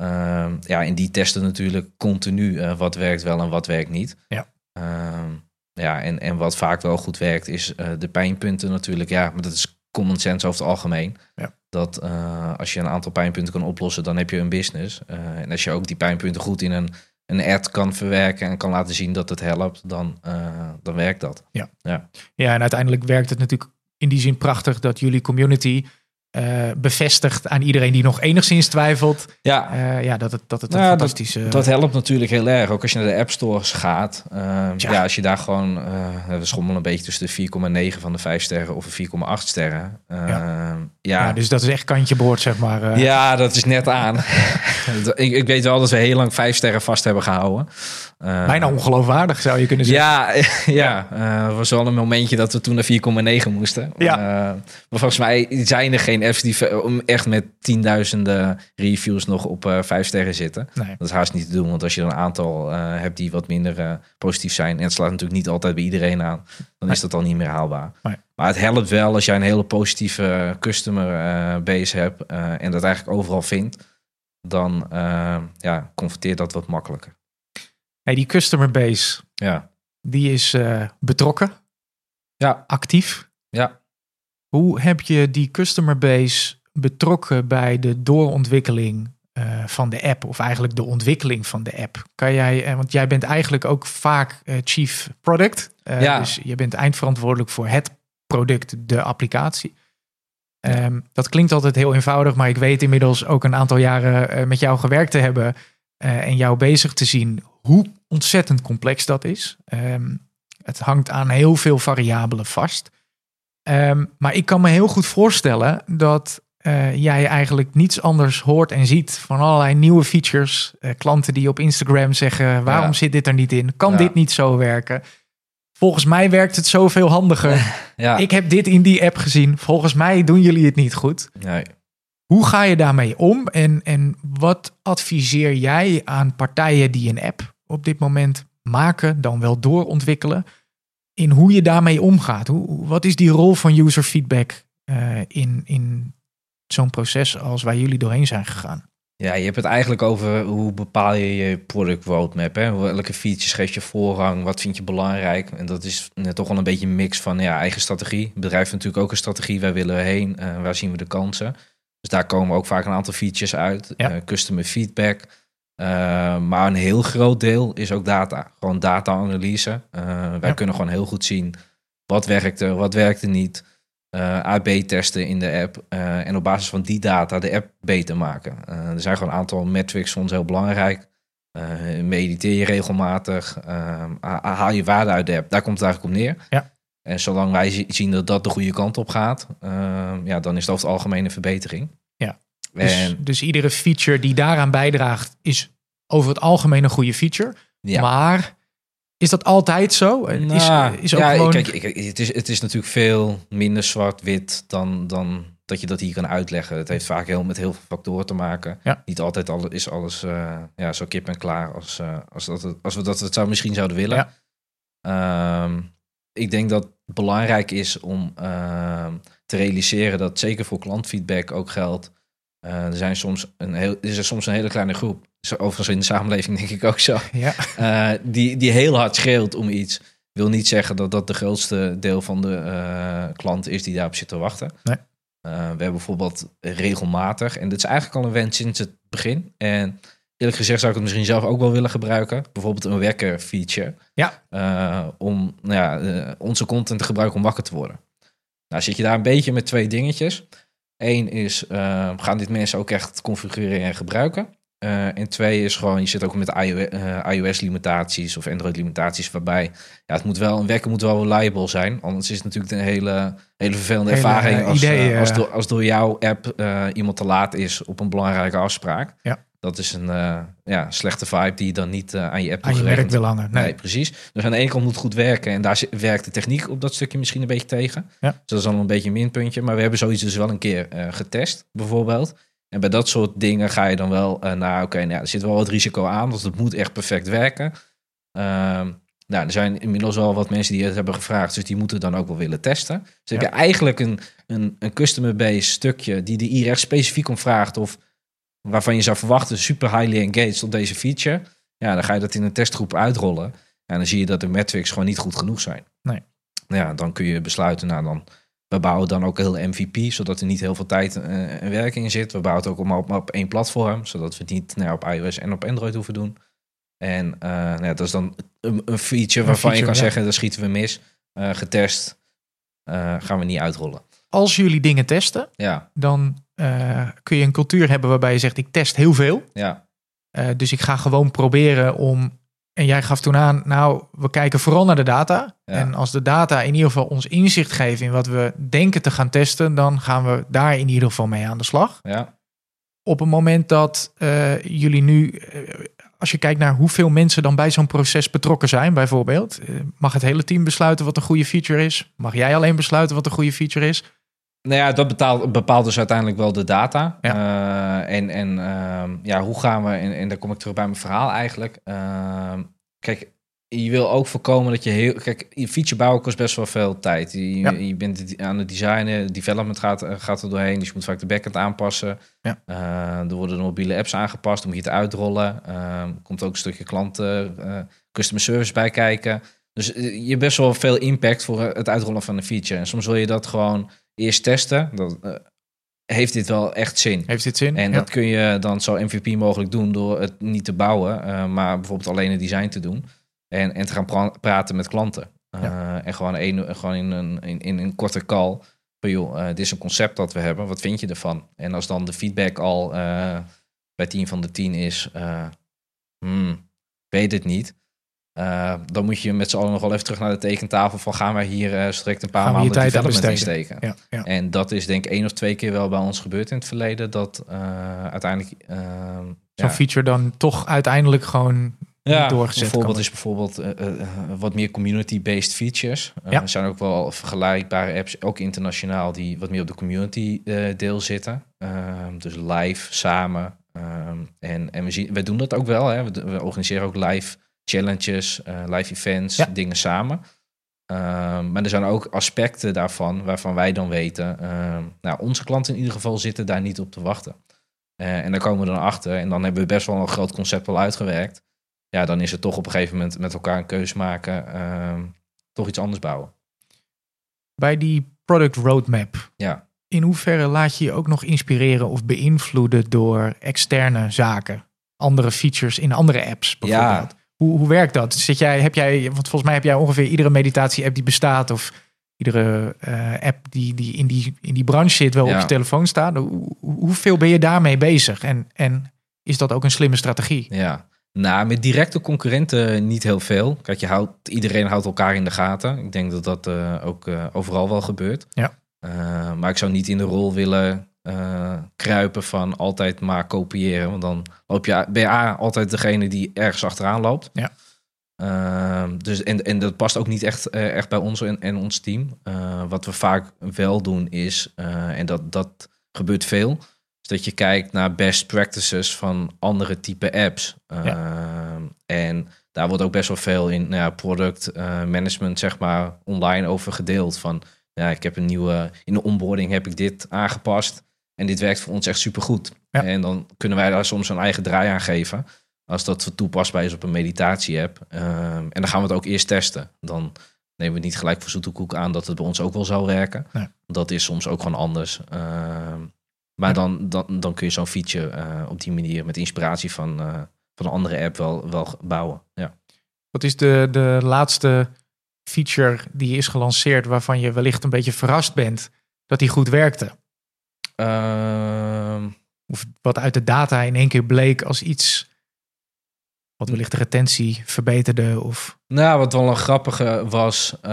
Ehm, ja, en die testen natuurlijk continu eh, wat werkt wel en wat werkt niet. Ja. Ehm, ja, en, en wat vaak wel goed werkt is eh, de pijnpunten natuurlijk. Ja, maar dat is common sense over het algemeen. Ja. Dat eh, als je een aantal pijnpunten kan oplossen, dan heb je een business. En als je ook die pijnpunten goed in een, een ad kan verwerken en kan laten zien dat het helpt, dan, dan werkt dat. Ja, en uiteindelijk werkt het natuurlijk in die zin prachtig dat jullie community eh, bevestigt aan iedereen die nog enigszins twijfelt, Ja, eh, ja, dat het, dat het een Nou, dat- fantastische... Dat helpt natuurlijk heel erg. Ook als je naar de app stores gaat. Uh, Ja. ja. als je daar gewoon... Uh, we schommelen een beetje tussen de 4,9 van de 5 sterren of de 4,8 sterren. Ja. ja. Dus dat is echt kantje boord, zeg maar. eh. ja, dat is net aan. *laughs* ik, ik weet wel dat we heel lang 5 sterren vast hebben gehouden. Uh, Bijna ongeloofwaardig, zou je kunnen zeggen. Ja, *laughs* ja uh, er was wel een momentje dat we toen naar 4,9 moesten. Ja. Uh, maar volgens mij zijn er geen apps die echt met tienduizenden reviews nog op vijf sterren zitten. Nee. Dat is haast niet te doen, want als je een aantal hebt die wat minder positief zijn, en het slaat natuurlijk niet altijd bij iedereen aan, dan Nee. is dat al niet meer haalbaar. Nee. Maar het helpt wel als jij een hele positieve customer base hebt en dat eigenlijk overal vindt, dan ja, converteert dat wat makkelijker. Hey, die customer base, Ja. die is eh, betrokken, Ja. actief. Ja. Hoe heb je die customer base betrokken bij de doorontwikkeling uh, van de app, of eigenlijk de ontwikkeling van de app? Kan jij, eh, want jij bent eigenlijk ook vaak uh, chief product, Ja. dus je bent eindverantwoordelijk voor het product, de applicatie. Um, dat klinkt altijd heel eenvoudig, maar ik weet inmiddels ook een aantal jaren uh, met jou gewerkt te hebben uh, en jou bezig te zien hoe ontzettend complex dat is. Um, het hangt aan heel veel variabelen vast. Um, maar ik kan me heel goed voorstellen dat uh, jij eigenlijk niets anders hoort en ziet van allerlei nieuwe features. Uh, klanten die op Instagram zeggen: waarom Ja. zit dit er niet in? Kan Ja. dit niet zo werken? Volgens mij werkt het zoveel handiger. *laughs* Ja. Ik heb dit in die app gezien. Volgens mij doen jullie het niet goed. Nee. Hoe ga je daarmee om en, en wat adviseer jij aan partijen die een app op dit moment maken, dan wel doorontwikkelen, in hoe je daarmee omgaat? Hoe, wat is die rol van user feedback uh, in, in zo'n proces als waar jullie doorheen zijn gegaan? Ja, je hebt het eigenlijk over hoe bepaal je je product roadmap. Hè? Welke features geef je voorrang? Wat vind je belangrijk? En dat is net toch wel een beetje een mix van ja, eigen strategie. Het bedrijf heeft natuurlijk ook een strategie. Waar willen we heen? Uh, waar zien we de kansen? Dus daar komen ook vaak een aantal features uit. Ja. Uh, customer feedback. Uh, maar een heel groot deel is ook data. Gewoon data-analyse. Uh, wij Ja. kunnen gewoon heel goed zien wat werkte, wat werkte niet. Uh, AB-testen in de app. En op basis van die data de app beter maken. Er zijn gewoon een aantal metrics voor ons heel belangrijk. Mediteer je regelmatig. Haal je waarde uit de app. Daar komt het eigenlijk op neer. Ja. En zolang wij zi- zien dat dat de goede kant op gaat, ja, dan is het over het algemeen een verbetering. Dus, dus iedere feature die daaraan bijdraagt, is over het algemeen een goede feature. ja. Maar is dat altijd zo? is, Nou, is ook ja, gewoon... kijk, ik- het, is, het is natuurlijk veel minder zwart-wit dan, dan dat je dat hier kan uitleggen. Het heeft vaak heel, met heel veel factoren te maken. Ja. Niet altijd alle, is alles eh, ja, zo kip en klaar als, eh, als, dat, het- als we dat het zou, misschien zouden willen. Ja. Ehm, ik denk dat het belangrijk is om ehm, te realiseren dat zeker voor klantfeedback ook geldt. Eh, er, zijn soms een heel, is er soms een hele kleine groep, overigens in de samenleving denk ik ook zo, *laughs* Ja. eh, die, die heel hard schreeuwt om iets. Wil niet zeggen dat dat de grootste deel van de eh klant is die daarop zit te wachten. Nee. We hebben bijvoorbeeld regelmatig, en dit is eigenlijk al een wens sinds het begin. En eerlijk gezegd zou ik het misschien zelf ook wel willen gebruiken. Bijvoorbeeld een wekker feature. Ja. Om nou ja, onze content te gebruiken om wakker te worden. Nou zit je daar een beetje met twee dingetjes. Eén is, eh, gaan dit mensen ook echt configureren en gebruiken? Eh, en twee is gewoon, je zit ook met iOS-limitaties of Android-limitaties, waarbij ja, het moet wel, een wekker moet wel reliable zijn. Anders is het natuurlijk een hele, hele vervelende Hele, ervaring eh, als, idee, eh, als, eh. door, als door jouw app eh, iemand te laat is op een belangrijke afspraak. Ja. Dat is een eh, ja, slechte vibe die je dan niet eh, aan je app Aan je wil hangen. Nee. Nee. precies. Dus aan de ene kant moet het goed werken. En daar werkt de techniek op dat stukje misschien een beetje tegen. Ja. Dus dat is dan een beetje een minpuntje. Maar we hebben zoiets dus wel een keer eh, getest, bijvoorbeeld. En bij dat soort dingen ga je dan wel naar... Oké, nou ja, er zit wel wat risico aan. Want het moet echt perfect werken. Ehm, nou, er zijn inmiddels wel wat mensen die het hebben gevraagd. Dus die moeten dan ook wel willen testen. Dus heb Ja. je eigenlijk een, een, een customer-based stukje... die de echt specifiek om vraagt... of waarvan je zou verwachten... super highly engaged op deze feature... Ja, dan ga je dat in een testgroep uitrollen. En dan zie je dat de metrics gewoon niet goed genoeg zijn. Nee. Ja, dan kun je besluiten, nou dan, we bouwen dan ook heel MVP, zodat er niet heel veel tijd eh, en werk in zit. We bouwen het ook maar op, op één platform, zodat we het niet nou, op iOS en op Android hoeven doen. En eh, nou ja, dat is dan een, een feature waarvan je feature, kan ja. zeggen, daar schieten we mis. Eh, getest, gaan we niet uitrollen. Als jullie dingen testen, Ja, dan eh, kun je een cultuur hebben waarbij je zegt: ik test heel veel. ja, Eh, dus ik ga gewoon proberen om. En jij gaf toen aan, nou, we kijken vooral naar de data. Ja. En als de data in ieder geval ons inzicht geven in wat we denken te gaan testen, dan gaan we daar in ieder geval mee aan de slag. ja. Op het moment dat eh, jullie nu, als je kijkt naar hoeveel mensen dan bij zo'n proces betrokken zijn, bijvoorbeeld, mag het hele team besluiten wat een goede feature is? Mag jij alleen besluiten wat een goede feature is? Nou ja, dat bepaalt, bepaalt dus uiteindelijk wel de data. Ja. Eh, en en ehm, ja, hoe gaan we, en, en daar kom ik terug bij mijn verhaal eigenlijk. Ehm, kijk, je wil ook voorkomen dat je heel... Kijk, je feature bouwen kost best wel veel tijd. Je, Ja. je bent aan het designen, development gaat, gaat er doorheen. Dus je moet vaak de backend aanpassen. Ja. Eh, er worden de mobiele apps aangepast, dan moet je het uitrollen. Er komt ook een stukje klanten, eh, customer service bij kijken. Dus je hebt best wel veel impact voor het uitrollen van een feature. En soms wil je dat gewoon eerst testen. Dat, eh, heeft dit wel echt zin? Heeft dit zin? En Ja. dat kun je dan zo MVP mogelijk doen door het niet te bouwen, eh, maar bijvoorbeeld alleen het design te doen. En, en te gaan pra- praten met klanten. Eh, En gewoon, een, gewoon in, een, in, in een korte call. Van joh, dit is een concept dat we hebben. Wat vind je ervan? En als dan de feedback al bij 10 van de 10 is, hmm, weet het niet. Eh, dan moet je met z'n allen nog wel even terug naar de tekentafel van gaan wij hier eh strikt een paar Gaan we maanden tijd development in steken. Ja, ja. En dat is denk ik één of twee keer wel bij ons gebeurd in het verleden. Dat eh, uiteindelijk... ehm, Zo'n ja, feature dan toch uiteindelijk gewoon ja, doorgezet bijvoorbeeld is bijvoorbeeld wat meer community-based features. Er zijn ook wel vergelijkbare apps, ook internationaal, die wat meer op de community deel zitten. Ehm, dus live, samen. Ehm, en en we, zien, we doen dat ook wel. Hè. We, we organiseren ook live challenges, eh, live events, Ja. dingen samen. Ehm, maar er zijn ook aspecten daarvan waarvan wij dan weten, ehm, nou, onze klanten in ieder geval zitten daar niet op te wachten. Eh, en daar komen we dan achter. En dan hebben we best wel een groot concept al uitgewerkt. Ja, dan is het toch op een gegeven moment met elkaar een keuze maken. ehm, toch iets anders bouwen. bij die product roadmap. Ja. In hoeverre laat je je ook nog inspireren of beïnvloeden door externe zaken? Andere features in andere apps bijvoorbeeld. Hoe, hoe werkt dat? Zit jij, heb jij, want volgens mij heb jij ongeveer iedere meditatie-app die bestaat, of iedere eh, app die, die, in die in die branche zit, wel Ja. op je telefoon staat. Hoe, hoe- hoeveel ben je daarmee bezig? En, en is dat ook een slimme strategie? Ja. Nou, met directe concurrenten niet heel veel. Kijk, je houdt, iedereen houdt elkaar in de gaten. Ik denk dat dat eh, ook eh, overal wel gebeurt. Ja. Maar ik zou niet in de rol willen eh, kruipen van altijd maar kopiëren. Want dan loop je, ben je A, altijd degene die ergens achteraan loopt. Ja. Ehm, dus, en, en dat past ook niet echt, eh, echt bij ons en, en ons team. Eh, wat we vaak wel doen is, en dat, dat gebeurt veel, is dat je kijkt naar best practices van andere type apps. Ehm, En daar wordt ook best wel veel in nou ja, product management, zeg maar, online over gedeeld. Van ja, ik heb een nieuwe, in de onboarding heb ik dit aangepast. En dit werkt voor ons echt supergoed. Ja. En dan kunnen wij daar soms een eigen draai aan geven. Als dat toepasbaar is op een meditatie-app. Ehm, en dan gaan we het ook eerst testen. Dan nemen we niet gelijk voor zoete koek aan dat het bij ons ook wel zou werken. Nee. Dat is soms ook gewoon anders. Ehm, maar dan, dan, dan kun je zo'n feature eh, op die manier met inspiratie van, eh, van een andere app wel, wel bouwen. Ja. Wat is de, de laatste feature die is gelanceerd waarvan je wellicht een beetje verrast bent dat die goed werkte? Ehm, Of wat uit de data in één keer bleek als iets wat wellicht de retentie verbeterde of... Nou, wat wel een grappige was, eh,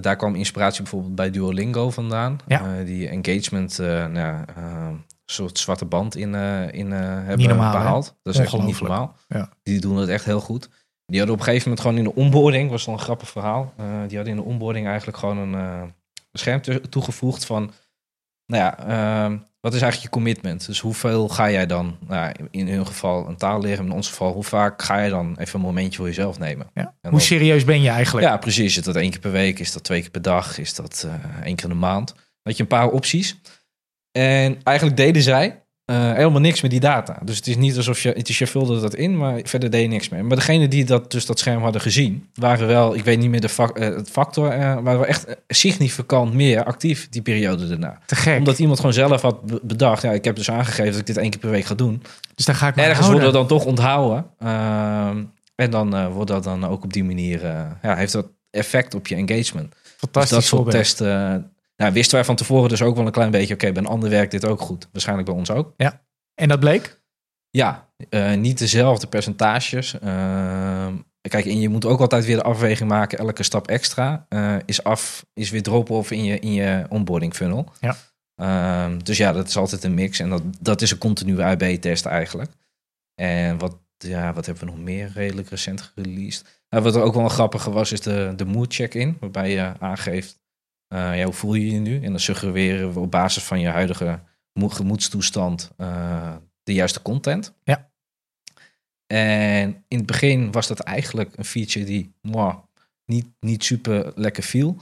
daar kwam inspiratie bijvoorbeeld bij Duolingo vandaan. Ja. Eh, die engagement, eh nou, eh, een soort zwarte band in, in hebben Niet normaal, hè? behaald. Dat is echt niet normaal. Ja. Die doen het echt heel goed. Die hadden op een gegeven moment gewoon in de onboarding, was wel een grappig verhaal. die hadden in de onboarding eigenlijk gewoon een scherm toe- toegevoegd van, nou ja, ehm, wat is eigenlijk je commitment? Dus hoeveel ga jij dan, nou, in hun geval een taal leren, in ons geval, hoe vaak ga je dan even een momentje voor jezelf nemen? Ja. Hoe dan- serieus ben je eigenlijk? ja, precies. Is dat één keer per week? Is dat twee keer per dag? Is dat eh, één keer in de maand? Dat je een paar opties. En eigenlijk deden zij eh, helemaal niks met die data. Dus het is niet alsof je, het is, je vulde dat in, maar verder deed je niks mee. Maar degene die dat, dus dat scherm hadden gezien, waren wel, ik weet niet meer de fac- eh, het factor, maar waren echt eh, significant meer actief die periode daarna. Te gek. Omdat iemand gewoon zelf had be- bedacht, ja, ik heb dus aangegeven dat ik dit één keer per week ga doen. dus daar ga ik Ergens houden. dat dan toch onthouden. Ehm, en dan wordt dat dan ook op die manier, ja, heeft dat effect op je engagement. Dus Fantastisch dat soort voorbeeld. testen, nou, wisten wij van tevoren dus ook wel een klein beetje, oké, bij een ander werkt dit ook goed. Waarschijnlijk bij ons ook. En dat bleek? Ja, eh, niet dezelfde percentages. Ehm, kijk, en je moet ook altijd weer de afweging maken. Elke stap extra eh, is af, is weer drop-off in je, in je onboarding funnel. Ja. Ehm, dus ja, dat is altijd een mix. En dat, dat is een continue AB-test eigenlijk. En wat, ja, wat hebben we nog meer redelijk recent gereleased? Nou, wat er ook wel een grappige was, is de, de mood check-in. Waarbij je aangeeft, ja, hoe voel je je nu? En dan suggereren we op basis van je huidige mo- gemoedstoestand eh, de juiste content. Ja. En in het begin was dat eigenlijk een feature die mwah, niet, niet super lekker viel.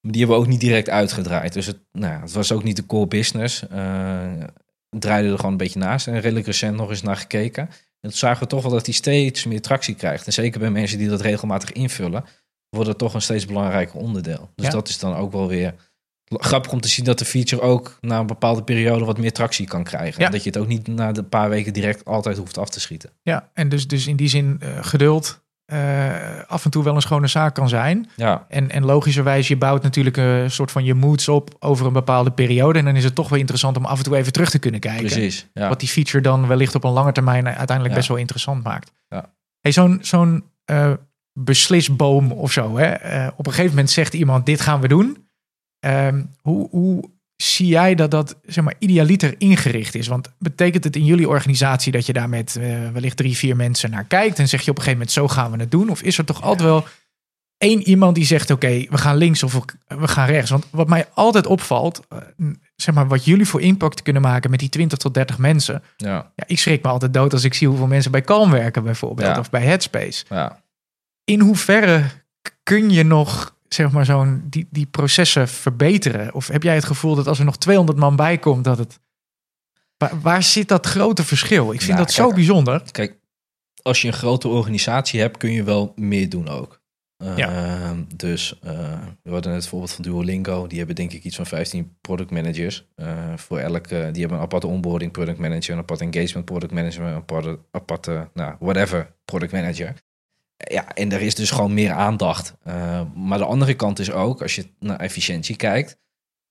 Maar die hebben we ook niet direct uitgedraaid. Dus het, nou, ja, het was ook niet de core business. Eh het draaide er gewoon een beetje naast. En redelijk recent nog eens naar gekeken. En toen zagen we toch wel dat die steeds meer tractie krijgt. En zeker bij mensen die dat regelmatig invullen, wordt het toch een steeds belangrijker onderdeel. Dus Ja. dat is dan ook wel weer grappig om te zien dat de feature ook na een bepaalde periode wat meer tractie kan krijgen. Ja. En dat je het ook niet na de paar weken direct altijd hoeft af te schieten. Ja, en dus, dus in die zin eh, geduld eh, af en toe wel een schone zaak kan zijn. Ja, En, en logischerwijs, je bouwt natuurlijk een soort van je moods op over een bepaalde periode. En dan is het toch wel interessant om af en toe even terug te kunnen kijken. precies. Ja. Wat die feature dan wellicht op een lange termijn uiteindelijk Ja. best wel interessant maakt. Ja. Hey, zo'n zo'n eh, beslisboom of zo. Hè? Eh, op een gegeven moment zegt iemand, dit gaan we doen. Ehm, hoe, hoe zie jij dat dat zeg maar, idealiter ingericht is? Want betekent het in jullie organisatie dat je daar met eh, wellicht drie, vier mensen naar kijkt... en zeg je op een gegeven moment, zo gaan we het doen? Of is er toch altijd wel één iemand die zegt, oké, we gaan links of we- gaan rechts? Want wat mij altijd opvalt, eh, zeg maar, wat jullie voor impact kunnen maken met die 20 tot 30 mensen... Ja, Ja, ik schrik me altijd dood als ik zie hoeveel mensen bij Calm werken bijvoorbeeld. Ja. Of bij Headspace. ja. In hoeverre kun je nog zeg maar zo'n die, die processen verbeteren? Of heb jij het gevoel dat als er nog 200 man bij komt dat het... Waar, waar zit dat grote verschil? Ik vind Nou, dat zo bijzonder. Kijk, als je een grote organisatie hebt, kun je wel meer doen ook. Ehm, Dus eh, we hadden net het voorbeeld van Duolingo. Die hebben denk ik iets van 15 product managers. eh, voor elke, die hebben een aparte onboarding product manager, een aparte engagement product manager, een aparte, aparte nou, whatever product manager. Ja, en er is dus gewoon meer aandacht. Eh, maar de andere kant is ook, als je naar efficiëntie kijkt,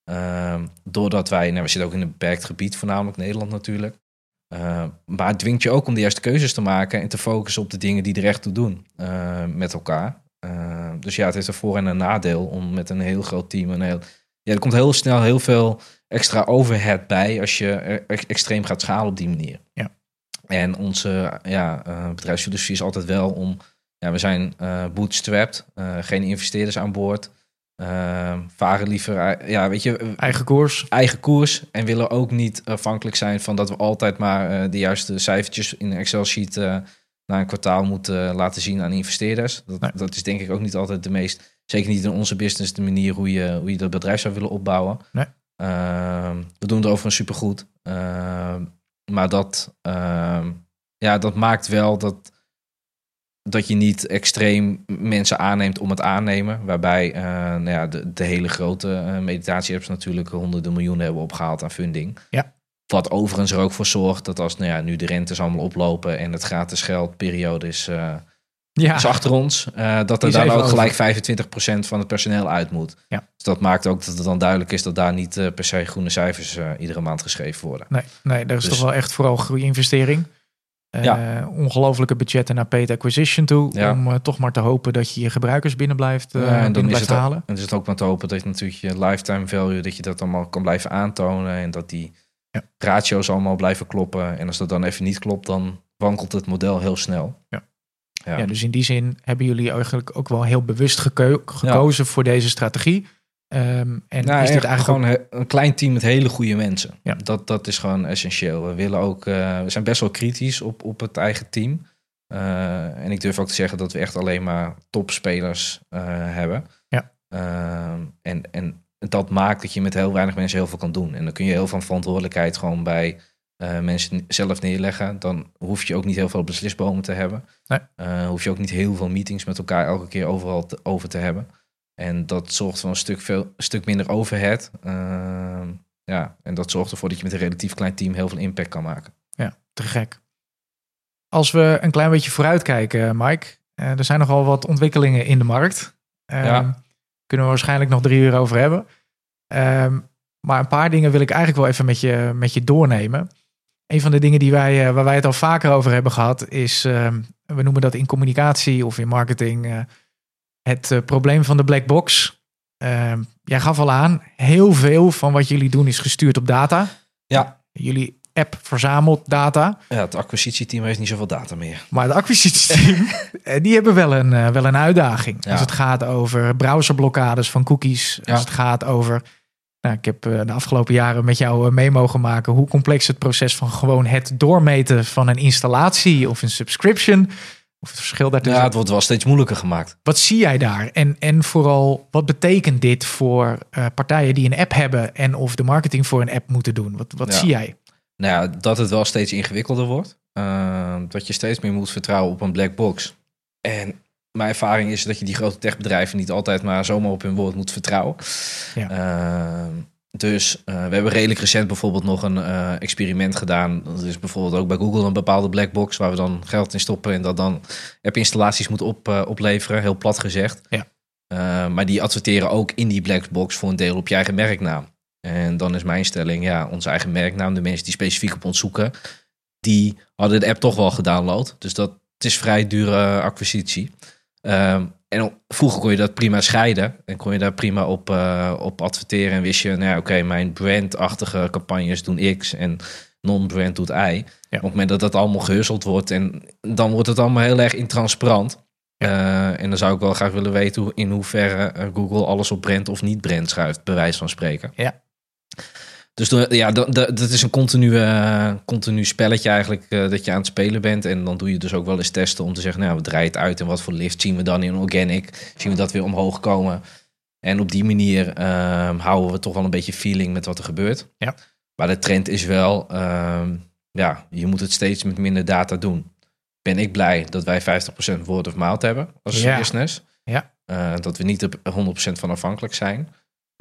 ehm, doordat wij, nou, we zitten ook in een beperkt gebied, voornamelijk Nederland natuurlijk. Uh, maar het dwingt je ook om de juiste keuzes te maken en te focussen op de dingen die er echt toe doen uh, met elkaar. Dus ja, het heeft een voor- en een nadeel om met een heel groot team een heel. Ja, er komt heel snel heel veel extra overhead bij als je extreem gaat schalen op die manier. Ja. En onze ja, bedrijfsfilosofie is altijd wel om. Ja, we zijn uh, bootstrapped, uh, geen investeerders aan boord. Uh, varen liever, ja, weet je, eigen koers. Eigen koers. En willen ook niet afhankelijk zijn van dat we altijd maar de juiste cijfertjes in een Excel-sheet na een kwartaal moeten laten zien aan investeerders. Dat, Nee. dat, is denk ik ook niet altijd de meest, zeker niet in onze business, de manier hoe je, hoe je dat bedrijf zou willen opbouwen. Nee. Ehm, we doen het overigens supergoed. Ehm maar dat, ehm, ja, dat maakt wel dat, dat je niet extreem mensen aanneemt om het aannemen. Waarbij eh, nou ja, de, de hele grote eh, meditatie-apps natuurlijk honderden miljoenen hebben opgehaald aan funding. Ja. Wat overigens er ook voor zorgt dat als nou ja, nu de rentes allemaal oplopen en het gratis geldperiode is, eh, Ja, is achter ons, dat er dan ook over. gelijk 25% van het personeel uit moet. Ja. Dus dat maakt ook dat het dan duidelijk is dat daar niet per se groene cijfers iedere maand geschreven worden. nee, nee, dat is Dus- toch wel echt vooral goede investering. Eh Ja. Ongelofelijke budgetten naar paid acquisition toe. Ja. Om eh, toch maar te hopen dat je je gebruikers binnen blijft, eh, en dan binnen blijft ook, halen. en is het ook maar te hopen dat je natuurlijk je lifetime value, dat je dat allemaal kan blijven aantonen en dat die Ja. ratio's allemaal blijven kloppen. En als dat dan even niet klopt, dan wankelt het model heel snel. Ja. Ja. Ja. dus in die zin hebben jullie eigenlijk ook wel heel bewust geko- gekozen voor deze strategie. Ehm, en Nou, is dit echt eigenlijk gewoon een klein team met hele goede mensen. Ja. Dat, dat is gewoon essentieel. We willen ook, eh, we zijn best wel kritisch op, op het eigen team. Eh, en ik durf ook te zeggen dat we echt alleen maar topspelers eh, hebben. Ja. Ehm, en, en dat maakt dat je met heel weinig mensen heel veel kan doen. En dan kun je heel veel verantwoordelijkheid gewoon bij mensen zelf neerleggen. Dan hoef je ook niet heel veel beslisbomen te hebben. Nee. Hoef je ook niet heel veel meetings met elkaar elke keer overal te- over te hebben. En dat zorgt voor een stuk, veel, een stuk minder overhead. Ehm, ja, en dat zorgt ervoor dat je met een relatief klein team heel veel impact kan maken. Ja, te gek. Als we een klein beetje vooruitkijken, Mike. eh, er zijn nogal wat ontwikkelingen in de markt. Ehm, Ja. Kunnen we waarschijnlijk nog drie uur over hebben. Ehm, maar een paar dingen wil ik eigenlijk wel even met je, met je doornemen. Een van de dingen die wij, eh, waar wij het al vaker over hebben gehad, is, we noemen dat in communicatie of in marketing, eh, het eh, probleem van de black box. Ehm, jij gaf al aan, heel veel van wat jullie doen is gestuurd op data. Ja. Jullie app verzamelt data. Ja, het acquisitieteam heeft niet zoveel data meer. Maar het acquisitieteam, *laughs* eh, die hebben wel een, eh, wel een uitdaging. Ja. Als het gaat over browserblokkades van cookies. Ja. Als het gaat over... Nou, ik heb de afgelopen jaren met jou mee mogen maken... hoe complex het proces van gewoon het doormeten van een installatie... of een subscription... of het verschil daartussen. Ja, het wordt wel steeds moeilijker gemaakt. Wat zie jij daar? En, en vooral, wat betekent dit voor eh, partijen die een app hebben... en of de marketing voor een app moeten doen? Wat, wat Ja. zie jij? Nou ja, dat het wel steeds ingewikkelder wordt. Ehm, dat je steeds meer moet vertrouwen op een black box. En mijn ervaring is dat je die grote techbedrijven niet altijd maar zomaar op hun woord moet vertrouwen. Ja. Ehm, dus eh, we hebben redelijk recent bijvoorbeeld nog een eh, experiment gedaan. Dat is bijvoorbeeld ook bij Google een bepaalde black box waar we dan geld in stoppen en dat dan app-installaties moet op, eh, opleveren, heel plat gezegd. Ja. Maar die adverteren ook in die black box voor een deel op je eigen merknaam. En dan is mijn stelling, ja, onze eigen merknaam, de mensen die specifiek op ons zoeken, die hadden de app toch wel gedownload. Dus dat het is vrij dure acquisitie. Ehm, en vroeger kon je dat prima scheiden en kon je daar prima op, eh, op adverteren. En wist je, nou ja, oké, mijn brandachtige campagnes doen X en non-brand doet Y. Op het moment dat dat allemaal gehusteld wordt en dan wordt het allemaal heel erg intransparant. Eh, en dan zou ik wel graag willen weten hoe, in hoeverre eh, Google alles op brand of niet brand schuift, bij wijze van spreken. Ja. Dus ja, dat, dat is een continu, eh, continu spelletje eigenlijk eh, dat je aan het spelen bent. En dan doe je dus ook wel eens testen om te zeggen, nou, we draaien het uit en wat voor lift zien we dan in organic? Zien we dat weer omhoog komen? En op die manier ehm, houden we toch wel een beetje feeling met wat er gebeurt. Ja. Maar de trend is wel, ehm, ja, je moet het steeds met minder data doen. Ben ik blij dat wij 50% word of mouth hebben als Ja. business. Ja. Eh, dat we niet er 100% van afhankelijk zijn.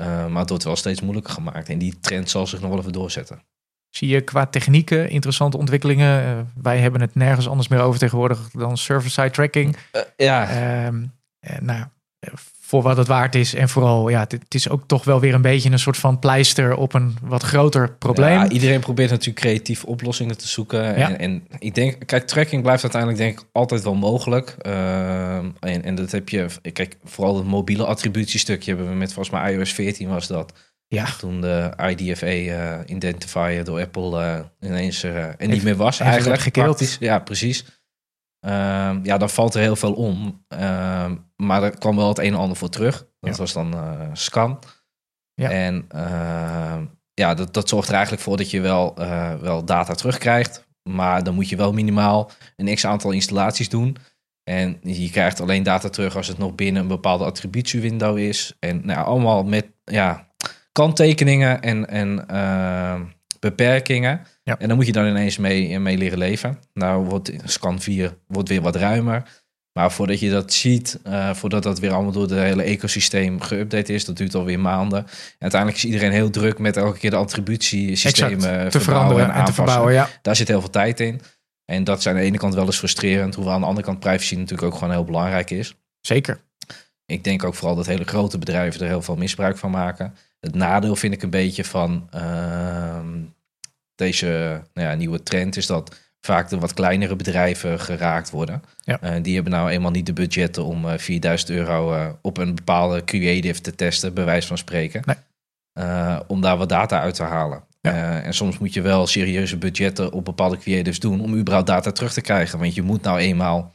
Eh, maar het wordt wel steeds moeilijker gemaakt. En die trend zal zich nog wel even doorzetten. Zie je qua technieken interessante ontwikkelingen? Eh, wij hebben het nergens anders meer over tegenwoordig dan server-side tracking. ja, Ehm, eh, nou, eh, voor wat het waard is. En vooral, ja, het, is ook toch wel weer een beetje een soort van pleister op een wat groter probleem. Ja, iedereen probeert natuurlijk creatief oplossingen te zoeken. Ja. En, en ik denk, kijk, tracking blijft uiteindelijk denk ik altijd wel mogelijk. Ehm, en, en dat heb je, kijk, vooral het mobiele attributiestukje hebben we met volgens mij iOS 14 was dat. ja, Toen de IDFA eh, identifier door Apple eh, ineens er eh, niet meer was eigenlijk. praktisch. Ja, precies. Ehm, ja, dan valt er heel veel om. Ehm, maar er kwam wel het een en ander voor terug. Dat Ja. was dan eh, scan. Ja. En ehm, ja, dat, dat zorgt er eigenlijk voor dat je wel, eh, wel data terugkrijgt. Maar dan moet je wel minimaal een x aantal installaties doen. En je krijgt alleen data terug als het nog binnen een bepaalde attributiewindow is. En nou, allemaal met ja, kanttekeningen en, en beperkingen. Ja. En dan moet je dan ineens mee, mee leren leven. Nou wordt scan 4 wordt weer wat ruimer. Maar voordat je dat ziet, eh, voordat dat weer allemaal door het hele ecosysteem geüpdate is, dat duurt alweer maanden. En uiteindelijk is iedereen heel druk met elke keer de attributiesystemen Exact. te veranderen en, te aanpassen. verbouwen. Ja, Daar zit heel veel tijd in. En dat is aan de ene kant wel eens frustrerend, hoewel aan de andere kant privacy natuurlijk ook gewoon heel belangrijk is. zeker. Ik denk ook vooral dat hele grote bedrijven er heel veel misbruik van maken. Het nadeel vind ik een beetje van ehm, deze nou ja, nieuwe trend is dat vaak de wat kleinere bedrijven geraakt worden. Ja. Eh, die hebben nou eenmaal niet de budgetten om eh 4000 euro eh, op een bepaalde creative te testen, bij wijze van spreken. Nee. Om daar wat data uit te halen. Ja. En soms moet je wel serieuze budgetten op bepaalde creatives doen om überhaupt data terug te krijgen. Want je moet nou eenmaal,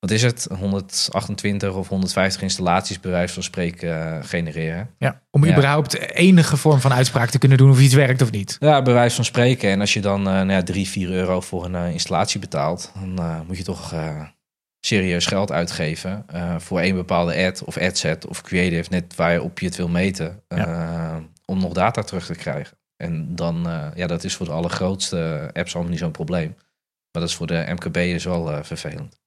wat is het, 128 of 150 installaties bij wijze van spreken eh, genereren. Ja, om Ja. überhaupt enige vorm van uitspraak te kunnen doen of iets werkt of niet. Ja, bij wijze van spreken. En als je dan eh nou ja, 3, 4 euro voor een eh, installatie betaalt, dan moet je toch serieus geld uitgeven voor één bepaalde ad of adset of creative, net waarop je het wil meten, om nog data terug te krijgen. En dan, ja, dat is voor de allergrootste apps allemaal niet zo'n probleem. Maar dat is voor de MKB'ers wel eh, vervelend.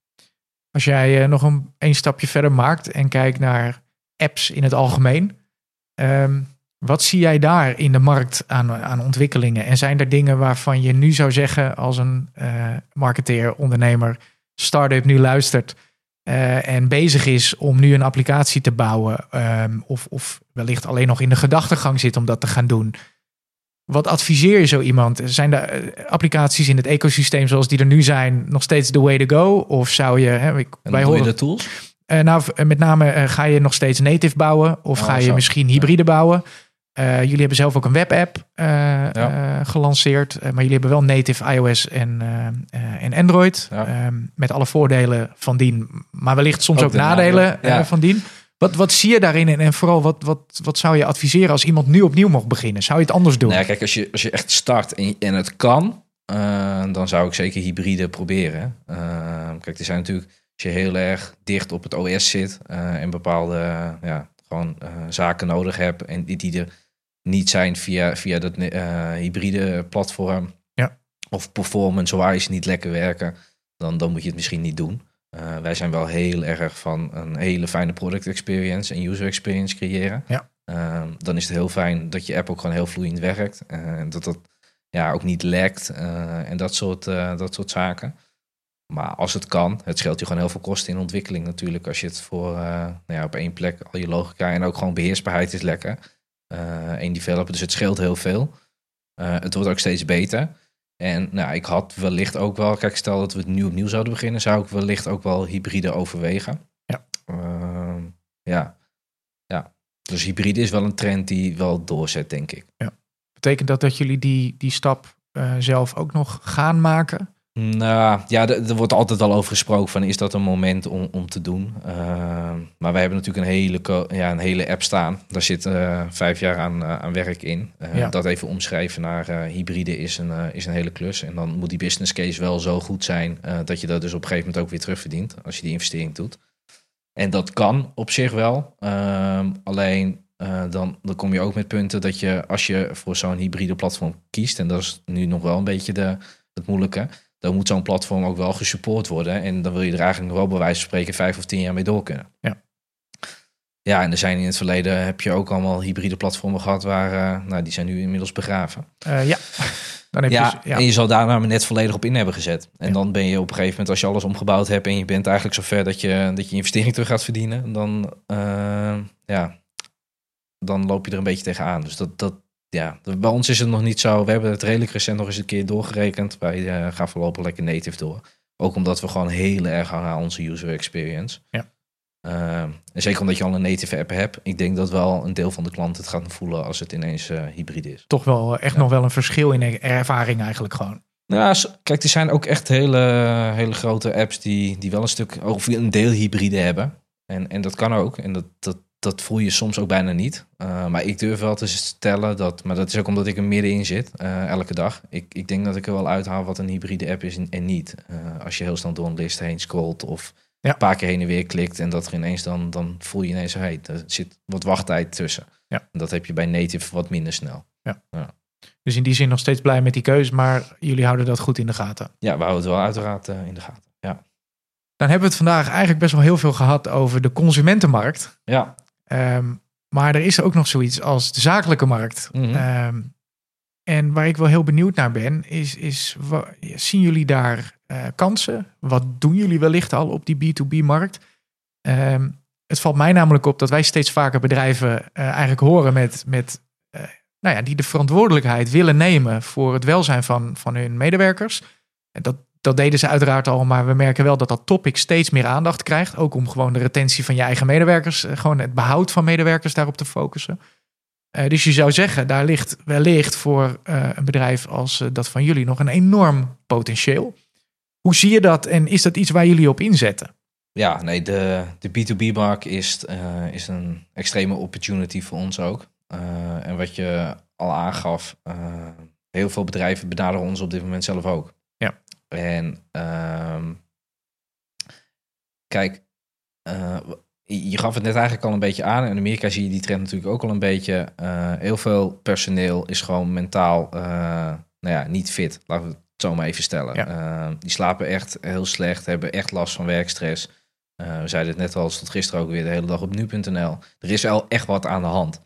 Als jij eh, nog een, stapje verder maakt en kijkt naar apps in het algemeen. ehm, wat zie jij daar in de markt aan, aan ontwikkelingen? En zijn er dingen waarvan je nu zou zeggen als een eh marketeer, ondernemer, start-up nu luistert eh, en bezig is om nu een applicatie te bouwen ehm, of, of wellicht alleen nog in de gedachtegang zit om dat te gaan doen? Wat adviseer je zo iemand? Zijn er eh, applicaties in het ecosysteem zoals die er nu zijn nog steeds the way to go? Of zou je, hè, ik, En wij horen de tools? eh, nou, v- met name eh, ga je nog steeds native bouwen of Oh, ga je zo. misschien hybride bouwen? Eh, jullie hebben zelf ook een webapp eh, Ja. eh, gelanceerd, eh, maar jullie hebben wel native iOS en, eh, eh, en Android. Ja. Ehm, met alle voordelen van dien, maar wellicht soms ook, Ook de nadelen nadelen, eh, van dien. Wat, wat zie je daarin en, en vooral wat, wat, wat zou je adviseren als iemand nu opnieuw mocht beginnen? Zou je het anders doen? Nou ja, kijk, als je, als je echt start en, en het kan, eh, dan zou ik zeker hybride proberen. Eh, kijk, er zijn natuurlijk, als je heel erg dicht op het OS zit eh, en bepaalde ja, gewoon, zaken nodig hebt en die, die er niet zijn via, via dat hybride platform Ja. of performance-wise niet lekker werken, dan, dan moet je het misschien niet doen. Eh, wij zijn wel heel erg van een hele fijne product experience en user experience creëren. Ja. Ehm, dan is het heel fijn dat je app ook gewoon heel vloeiend werkt. En dat dat ja, ook niet lekt eh, en dat soort, eh, dat soort zaken. Maar als het kan, het scheelt je gewoon heel veel kosten in ontwikkeling natuurlijk. Als je het voor eh, nou ja, op één plek al je logica en ook gewoon beheersbaarheid is lekker. Eh één developer, dus het scheelt heel veel. Eh, het wordt ook steeds beter. En nou, ik had wellicht ook wel, kijk, stel dat we het nu opnieuw zouden beginnen, zou ik wellicht ook wel hybride overwegen. Ja. Ehm, ja. ja. Dus hybride is wel een trend die wel doorzet, denk ik. Betekent dat dat jullie die, die stap eh, zelf ook nog gaan maken? Nou ja, er er wordt altijd al over gesproken van is dat een moment om, om te doen. Ehm, maar wij hebben natuurlijk een hele, ja, een hele app staan. Daar zit eh, vijf jaar aan, eh, aan werk in. Eh, Ja. Dat even omschrijven naar eh, hybride is een, eh, is een hele klus. En dan moet die business case wel zo goed zijn eh, dat je dat dus op een gegeven moment ook weer terugverdient als je die investering doet. En dat kan op zich wel. Ehm, alleen eh, dan, dan kom je ook met punten dat je als je voor zo'n hybride platform kiest, en dat is nu nog wel een beetje de, het moeilijke, dan moet zo'n platform ook wel gesupport worden. En dan wil je er eigenlijk nog wel bij wijze van spreken vijf of tien jaar mee door kunnen. Ja. Ja, en er zijn in het verleden heb je ook allemaal hybride platformen gehad waar, eh, nou, die zijn nu inmiddels begraven. Eh, ja, dan heb je Ja, dus- ja. en je zal daar nou net volledig op in hebben gezet. En Ja. dan ben je op een gegeven moment, als je alles omgebouwd hebt en je bent eigenlijk zover dat je dat je investering terug gaat verdienen, dan, eh, ja, dan loop je er een beetje tegenaan. Dus dat, dat, ja, bij ons is het nog niet zo. We hebben het redelijk recent nog eens een keer doorgerekend. Wij eh, gaan voorlopig lekker native door. Ook omdat we gewoon heel erg hangen aan onze user experience. Ja. Eh, en zeker omdat je al een native app hebt. Ik denk dat wel een deel van de klanten het gaat voelen als het ineens eh, hybride is. toch wel echt nog wel een verschil in ervaring eigenlijk gewoon. Nou, kijk, er zijn ook echt hele, hele grote apps die, die wel een stuk, of een deel hybride hebben. En, en dat kan ook. En dat, dat, dat voel je soms ook bijna niet. Uh, maar ik durf wel te stellen dat, maar dat is ook omdat ik er middenin zit, uh, elke dag. Ik, ik denk dat ik er wel uithaal wat een hybride app is en, en niet. Uh, als je heel snel door een list heen scrolt of Ja. een paar keer heen en weer klikt en dat er ineens dan, dan voel je ineens, hey, er zit wat wachttijd tussen. Ja. En dat heb je bij native wat minder snel. Dus in die zin nog steeds blij met die keus, maar jullie houden dat goed in de gaten. Ja, we houden het wel uiteraard eh, in de gaten. Ja. Dan hebben we het vandaag eigenlijk best wel heel veel gehad over de consumentenmarkt. Ja. Ehm, maar er is ook nog zoiets als de zakelijke markt. Mhm. Ehm, en waar ik wel heel benieuwd naar ben, is, is zien jullie daar eh, kansen? Wat doen jullie wellicht al op die B2B-markt? Ehm, het valt mij namelijk op dat wij steeds vaker bedrijven eh, eigenlijk horen met, met eh, nou ja, die de verantwoordelijkheid willen nemen voor het welzijn van, van hun medewerkers. En dat, dat deden ze uiteraard al, maar we merken wel dat dat topic steeds meer aandacht krijgt. Ook om gewoon de retentie van je eigen medewerkers, eh, gewoon het behoud van medewerkers daarop te focussen. Eh, dus je zou zeggen, daar ligt wellicht voor eh, een bedrijf als dat van jullie nog een enorm potentieel. Hoe zie je dat en is dat iets waar jullie op inzetten? Ja, nee, de, de B2B-markt is, is een extreme opportunity voor ons ook. En wat je al aangaf, heel veel bedrijven benaderen ons op dit moment zelf ook. En ehm, kijk, eh, je gaf het net eigenlijk al een beetje aan. In Amerika zie je die trend natuurlijk ook al een beetje. Eh, heel veel personeel is gewoon mentaal eh, nou ja, niet fit. Laten we het zo maar even stellen. Ja. Die slapen echt heel slecht, hebben echt last van werkstress. We zeiden het net al, tot gisteren ook weer de hele dag op nu.nl. Er is wel echt wat aan de hand.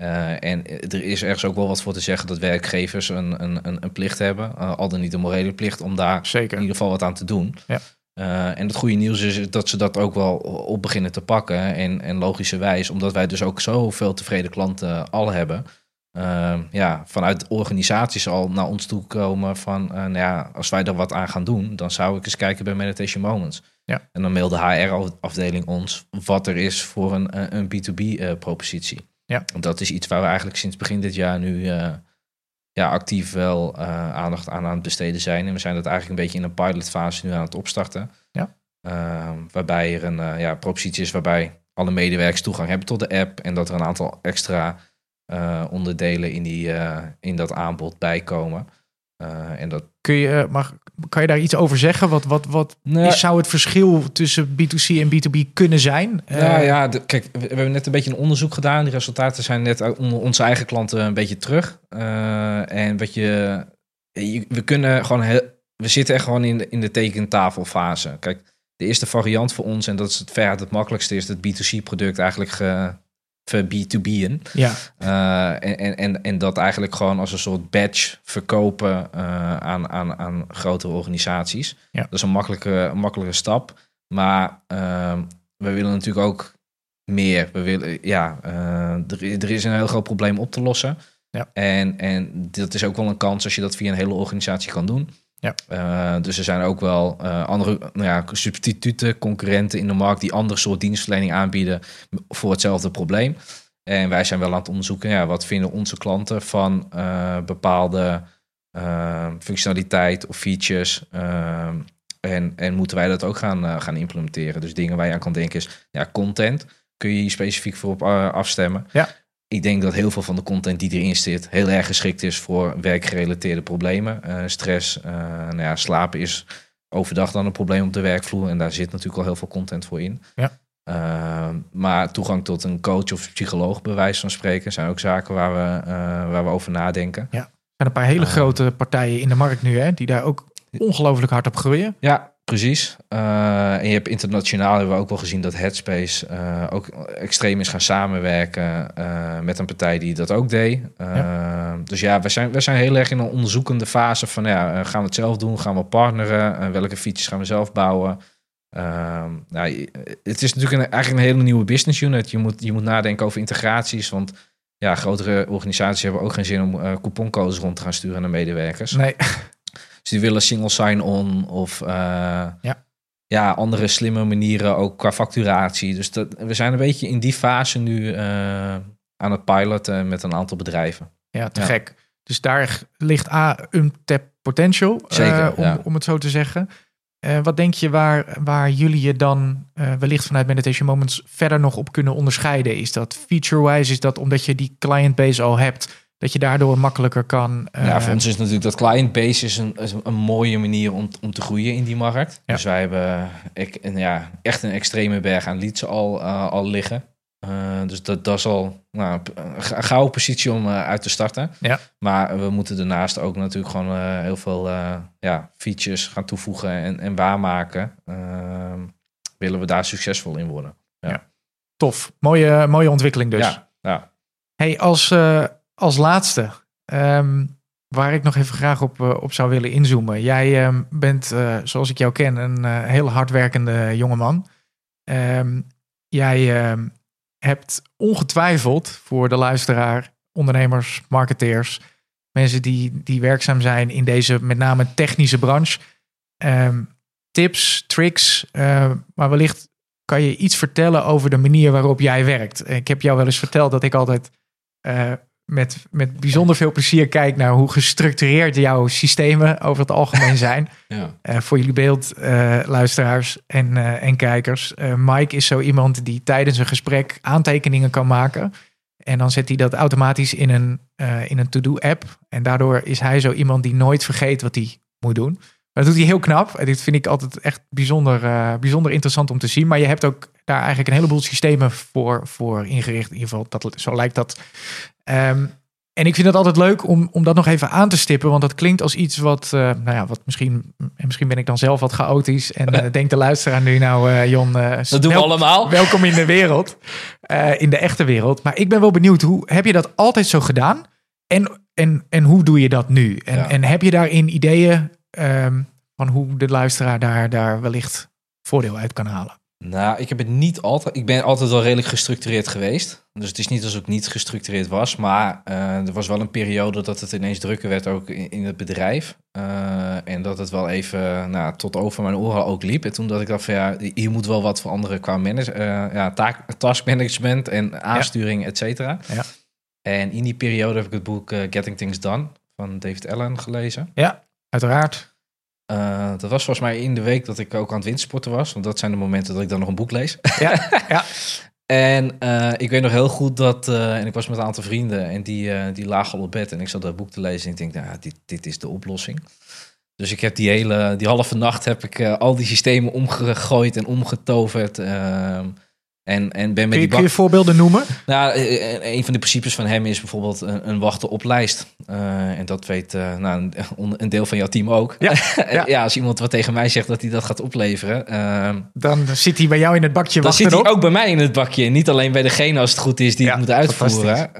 Eh, en er is ergens ook wel wat voor te zeggen dat werkgevers een, een, een, een plicht hebben, eh, al dan niet een morele plicht, om daar in ieder geval wat aan te doen. Ja. Eh, en het goede nieuws is dat ze dat ook wel op beginnen te pakken. En, en logischerwijs, omdat wij dus ook zoveel tevreden klanten al hebben. ja, vanuit organisaties al naar ons toe komen van, nou ja, als wij er wat aan gaan doen, dan zou ik eens kijken bij Meditation Moments. Ja. En dan mailde de HR-afdeling ons wat er is voor een, een B2B-propositie. Ja. Want dat is iets waar we eigenlijk sinds begin dit jaar nu eh, ja, actief wel eh, aandacht aan aan het besteden zijn. En we zijn dat eigenlijk een beetje in een pilotfase nu aan het opstarten. Ja. Ehm, waarbij er een eh, ja, propositie is waarbij alle medewerkers toegang hebben tot de app. En dat er een aantal extra onderdelen in, die, in dat aanbod bijkomen. Eh, en dat Kun je, eh, mag, kan je daar iets over zeggen? Wat, wat, wat Nou, is, zou het verschil tussen B2C en B2B kunnen zijn? Eh, ja de- kijk, we, we hebben net een beetje een onderzoek gedaan. Die resultaten zijn net onder onze eigen klanten een beetje terug. En wat je, je- we kunnen gewoon heel, we zitten echt gewoon in de, in de tekentafelfase. Kijk, de eerste variant voor ons, en dat is het veruit het makkelijkste, is het B2C-product eigenlijk B2B'en. ja, Eh, en, en, en, en dat eigenlijk gewoon als een soort badge verkopen eh, aan, aan, aan grotere organisaties. Ja. Dat is een makkelijke, een makkelijke stap. Maar ehm, we willen natuurlijk ook meer. We willen, ja, eh, er, er is een heel groot probleem op te lossen. Ja. En, en dat is ook wel een kans als je dat via een hele organisatie kan doen. Ja. Eh, dus er zijn ook wel eh, andere nou ja, substituten, concurrenten in de markt die andere soort dienstverlening aanbieden voor hetzelfde probleem. En wij zijn wel aan het onderzoeken, ja, wat vinden onze klanten van eh, bepaalde functionaliteit of features. en, en moeten wij dat ook gaan, gaan implementeren? Dus dingen waar je aan kan denken is, ja, content kun je hier specifiek voor op afstemmen. Ja. Ik denk dat heel veel van de content die erin zit heel erg geschikt is voor werkgerelateerde problemen. Eh, stress, eh, nou ja, slapen is overdag dan een probleem op de werkvloer. En daar zit natuurlijk al heel veel content voor in. Ja. Eh, maar toegang tot een coach of psycholoog, bij wijze van spreken, zijn ook zaken waar we, eh, waar we over nadenken. er zijn een paar hele Eh. grote partijen in de markt nu, hè, die daar ook ongelooflijk hard op groeien. Ja, precies. Eh, en je hebt internationaal hebben we ook wel gezien dat Headspace eh, ook extreem is gaan samenwerken eh, met een partij die dat ook deed. Dus ja, we zijn, we zijn heel erg in een onderzoekende fase van ja, gaan we het zelf doen? Gaan we partneren? Welke features gaan we zelf bouwen? Ehm, nou, het is natuurlijk een, eigenlijk een hele nieuwe business unit. Je moet, je moet nadenken over integraties, want ja, grotere organisaties hebben ook geen zin om couponcodes rond te gaan sturen naar medewerkers. Nee, Dus die willen single sign-on of eh, Ja. ja, andere slimme manieren ook qua facturatie. Dus dat, we zijn een beetje in die fase nu eh, aan het piloten met een aantal bedrijven. ja, te Ja. gek. Dus daar ligt A, untapped potential, eh, Zeker, om, ja. om het zo te zeggen. Wat denk je waar, waar jullie je dan wellicht vanuit Meditation Moments verder nog op kunnen onderscheiden? Is dat feature-wise? Is dat omdat je die client base al hebt, dat je daardoor makkelijker kan... eh, ja, voor ons is natuurlijk dat client base is een, is een mooie manier om, om te groeien in die markt. Ja. Dus wij hebben ik, een, ja, echt een extreme berg aan leads al, eh, al liggen. Eh, dus dat, dat is al nou, een gouden positie om eh, uit te starten. Ja. Maar we moeten daarnaast ook natuurlijk gewoon eh, heel veel eh, ja, features gaan toevoegen en, en waarmaken. Ehm, willen we daar succesvol in worden. Tof. Mooie, mooie ontwikkeling dus. Ja, ja. Hey, als, eh, als laatste, ehm, waar ik nog even graag op, eh, op zou willen inzoomen. Jij ehm, bent, eh, zoals ik jou ken, een eh, heel hardwerkende jongeman. Ehm jij hebt ongetwijfeld voor de luisteraar, ondernemers, marketeers, mensen die, die werkzaam zijn in deze met name technische branche, tips, tricks, maar wellicht kan je iets vertellen over de manier waarop jij werkt? Ik heb jou wel eens verteld dat ik altijd met, met bijzonder veel plezier kijk naar hoe gestructureerd jouw systemen over het algemeen *laughs* zijn. Ja. Eh, voor jullie beeld, eh, luisteraars en, eh, en kijkers. Mike is zo iemand die tijdens een gesprek aantekeningen kan maken. En dan zet hij dat automatisch in een, in een to-do-app. En daardoor is hij zo iemand die nooit vergeet wat hij moet doen. Maar dat doet hij heel knap. En dit vind ik altijd echt bijzonder, bijzonder interessant om te zien. Maar je hebt ook daar eigenlijk een heleboel systemen voor, voor ingericht. In ieder geval, dat, zo lijkt dat. Ehm, en ik vind het altijd leuk om, om dat nog even aan te stippen. Want dat klinkt als iets wat, eh, nou ja, wat misschien, en misschien ben ik dan zelf wat chaotisch. En *laughs* eh denkt de luisteraar nu nou, eh, Jon, Dat doen we allemaal. *laughs* welkom in de wereld. in de echte wereld. Maar ik ben wel benieuwd, hoe heb je dat altijd zo gedaan? En, en, en hoe doe je dat nu? En, Ja. en heb je daarin ideeën ehm, van hoe de luisteraar daar, daar wellicht voordeel uit kan halen? Nou, ik heb het niet altijd. Ik ben altijd wel redelijk gestructureerd geweest. Dus het is niet alsof ik niet gestructureerd was. Maar eh, er was wel een periode dat het ineens drukker werd ook in, in het bedrijf. Eh, en dat het wel even nou, tot over mijn oren ook liep. En toen dat ik dacht van ja, hier moet wel wat veranderen qua eh, ja, taak, taskmanagement en aansturing, et cetera. Ja. En in die periode heb ik het boek Getting Things Done van David Allen gelezen. Uiteraard. Eh, dat was volgens mij in de week dat ik ook aan het windsporten was. Want dat zijn de momenten dat ik dan nog een boek lees. Ja, *laughs* ja. En eh, ik weet nog heel goed dat... eh, en ik was met een aantal vrienden en die, die lagen al op bed. En ik zat dat boek te lezen en ik denk, nou, dit, dit is de oplossing. Dus ik heb die hele, die halve nacht heb ik al die systemen omgegooid en omgetoverd. En, en ben met Kun je, die kun je voorbeelden noemen? Nou, eh, eh, een van de principes van hem is bijvoorbeeld een, een wachten op lijst. Eh, en dat weet nou, een, *laughs* een deel van jouw team ook. Ja, *laughs* ja. ja. als iemand wat tegen mij zegt dat hij dat gaat opleveren... ehm, Dan zit hij bij jou in het bakje dan zit hij op. ook bij mij in het bakje. Niet alleen bij degene als het goed is die Ja, het moet uitvoeren.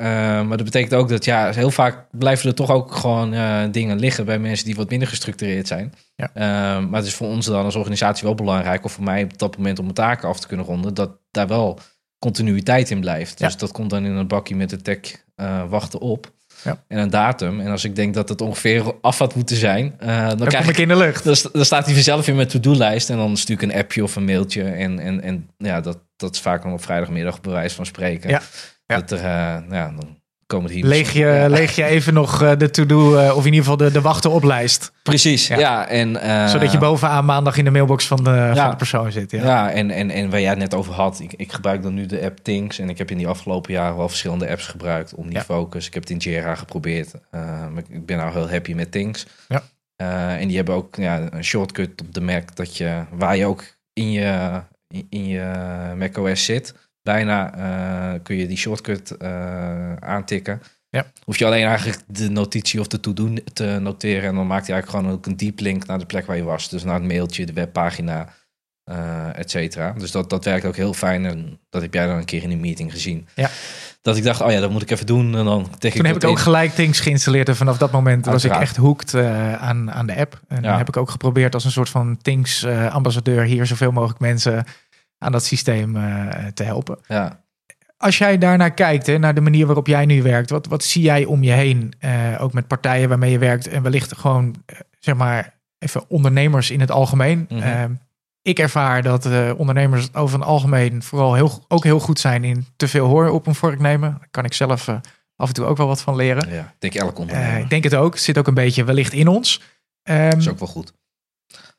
maar dat betekent ook dat ja, heel vaak blijven er toch ook gewoon dingen liggen bij mensen die wat minder gestructureerd zijn. Ja. Uh, maar het is voor ons dan als organisatie wel belangrijk, of voor mij op dat moment om mijn taken af te kunnen ronden, dat daar wel continuïteit in blijft. Ja. Dus dat komt dan in een bakje met de tech uh, wachten op. Ja. En een datum. En als ik denk dat het ongeveer af had moeten zijn, uh, dan, Dan krijg ik in de lucht. dan, sta- dan staat hij vanzelf in mijn to-do-lijst. En dan stuur ik een appje of een mailtje. En, en, en ja, dat, dat is vaak dan op vrijdagmiddag bewijs van spreken. Ja, ja. Dat er, uh, nou ja, dan komen hier... Leeg je, Ja. leeg je even nog uh, de to-do, uh, of in ieder geval de, de wachten oplijst. Precies, ja. Ja. en, uh, Zodat je bovenaan maandag in de mailbox van de, Ja. van de persoon zit. Ja. Ja, en, en, en waar jij het net over had, ik, ik gebruik dan nu de app Things. En ik heb in die afgelopen jaren wel verschillende apps gebruikt om die focus. Ik heb het in Jira geprobeerd. Uh, maar ik ben nou heel happy met Things. Ja. Uh, en die hebben ook ja, een shortcut op de Mac dat je, waar je ook in je, in, in je macOS zit, bijna uh, kun je die shortcut uh, aantikken. Ja. Hoef je alleen eigenlijk de notitie of de to-do te noteren. En dan maakt hij eigenlijk gewoon ook een deep link naar de plek waar je was. Dus naar het mailtje, de webpagina, uh, et cetera. Dus dat, dat werkt ook heel fijn. En dat heb jij dan een keer in een meeting gezien. Ja. Dat ik dacht, oh ja, dat moet ik even doen. En dan Toen heb ik ook in. gelijk Things geïnstalleerd. En vanaf dat moment was ik echt hooked uh, aan, aan de app. En Ja. heb ik ook geprobeerd als een soort van Things uh, ambassadeur hier zoveel mogelijk mensen aan dat systeem uh, te helpen. Ja. Als jij daarnaar kijkt, hè, naar de manier waarop jij nu werkt, wat, wat zie jij om je heen? Uh, ook met partijen waarmee je werkt en wellicht gewoon, uh, zeg maar, even ondernemers in het algemeen. Mhm. Uh, ik ervaar dat ondernemers over het algemeen vooral heel, ook heel goed zijn in te veel hoor op een vork nemen. Daar kan ik zelf af en toe ook wel wat van leren. ja, ik denk elk ondernemer. Uh, ik denk het ook. Zit ook een beetje wellicht in ons. Um, is ook wel goed.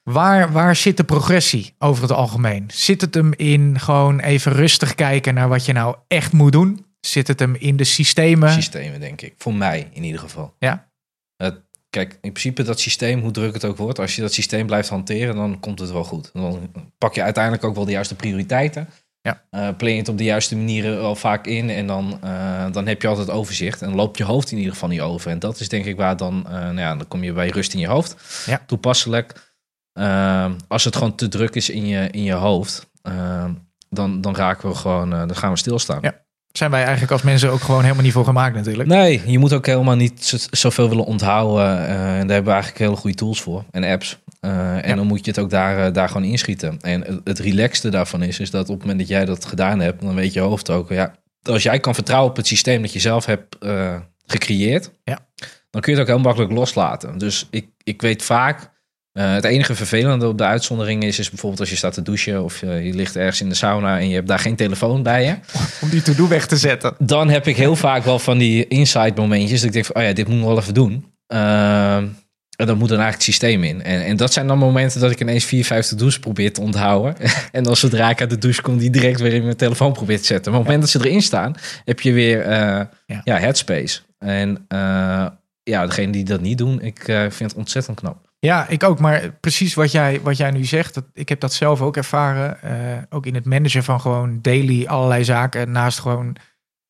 Waar, waar zit de progressie over het algemeen? Zit het hem in gewoon even rustig kijken naar wat je nou echt moet doen? Zit het hem in de systemen? Systemen, denk ik. Voor mij in ieder geval. Ja. Het, kijk, in principe dat systeem, hoe druk het ook wordt, als je dat systeem blijft hanteren, dan komt het wel goed. Dan pak je uiteindelijk ook wel de juiste prioriteiten. Ja. Plan je het op de juiste manieren wel vaak in en dan, eh, dan heb je altijd overzicht. En loopt je hoofd in ieder geval niet over. En dat is denk ik waar dan, eh, nou ja, dan kom je bij rust in je hoofd. Ja. Toepasselijk. Ehm, als het gewoon te druk is in je, in je hoofd, ehm, dan, dan raken we gewoon, eh, dan gaan we stilstaan. Ja. Zijn wij eigenlijk als mensen ook gewoon helemaal niet voor gemaakt natuurlijk. Nee, je moet ook helemaal niet zo- zoveel willen onthouden. eh, en daar hebben we eigenlijk hele goede tools voor en apps. Eh, en Ja. dan moet je het ook daar, daar gewoon inschieten. En het, het relaxste daarvan is, is dat op het moment dat jij dat gedaan hebt, dan weet je hoofd ook, ja, als jij kan vertrouwen op het systeem dat je zelf hebt gecreëerd, Ja. dan kun je het ook heel makkelijk loslaten. Dus ik, ik weet vaak, eh, het enige vervelende op de uitzondering is, is bijvoorbeeld als je staat te douchen of je, je ligt ergens in de sauna en je hebt daar geen telefoon bij je Om die to-do weg te zetten. dan heb ik heel vaak wel van die insight momentjes. Dat ik denk van, oh ja, dit moet ik wel even doen. Ehm, en dan moet dan eigenlijk het systeem in. En, en dat zijn dan momenten dat ik ineens 4, 5 to-do's probeer te onthouden. *laughs* en dan zodra ik uit de douche kom, die direct weer in mijn telefoon probeer te zetten. Maar op het moment dat ze erin staan, heb je weer eh, Ja. ja. headspace. En eh, ja, degene die dat niet doen, ik eh, vind het ontzettend knap. Ja, ik ook. Maar precies wat jij, wat jij nu zegt, dat, ik heb dat zelf ook ervaren. eh, ook in het managen van gewoon daily allerlei zaken. Naast gewoon,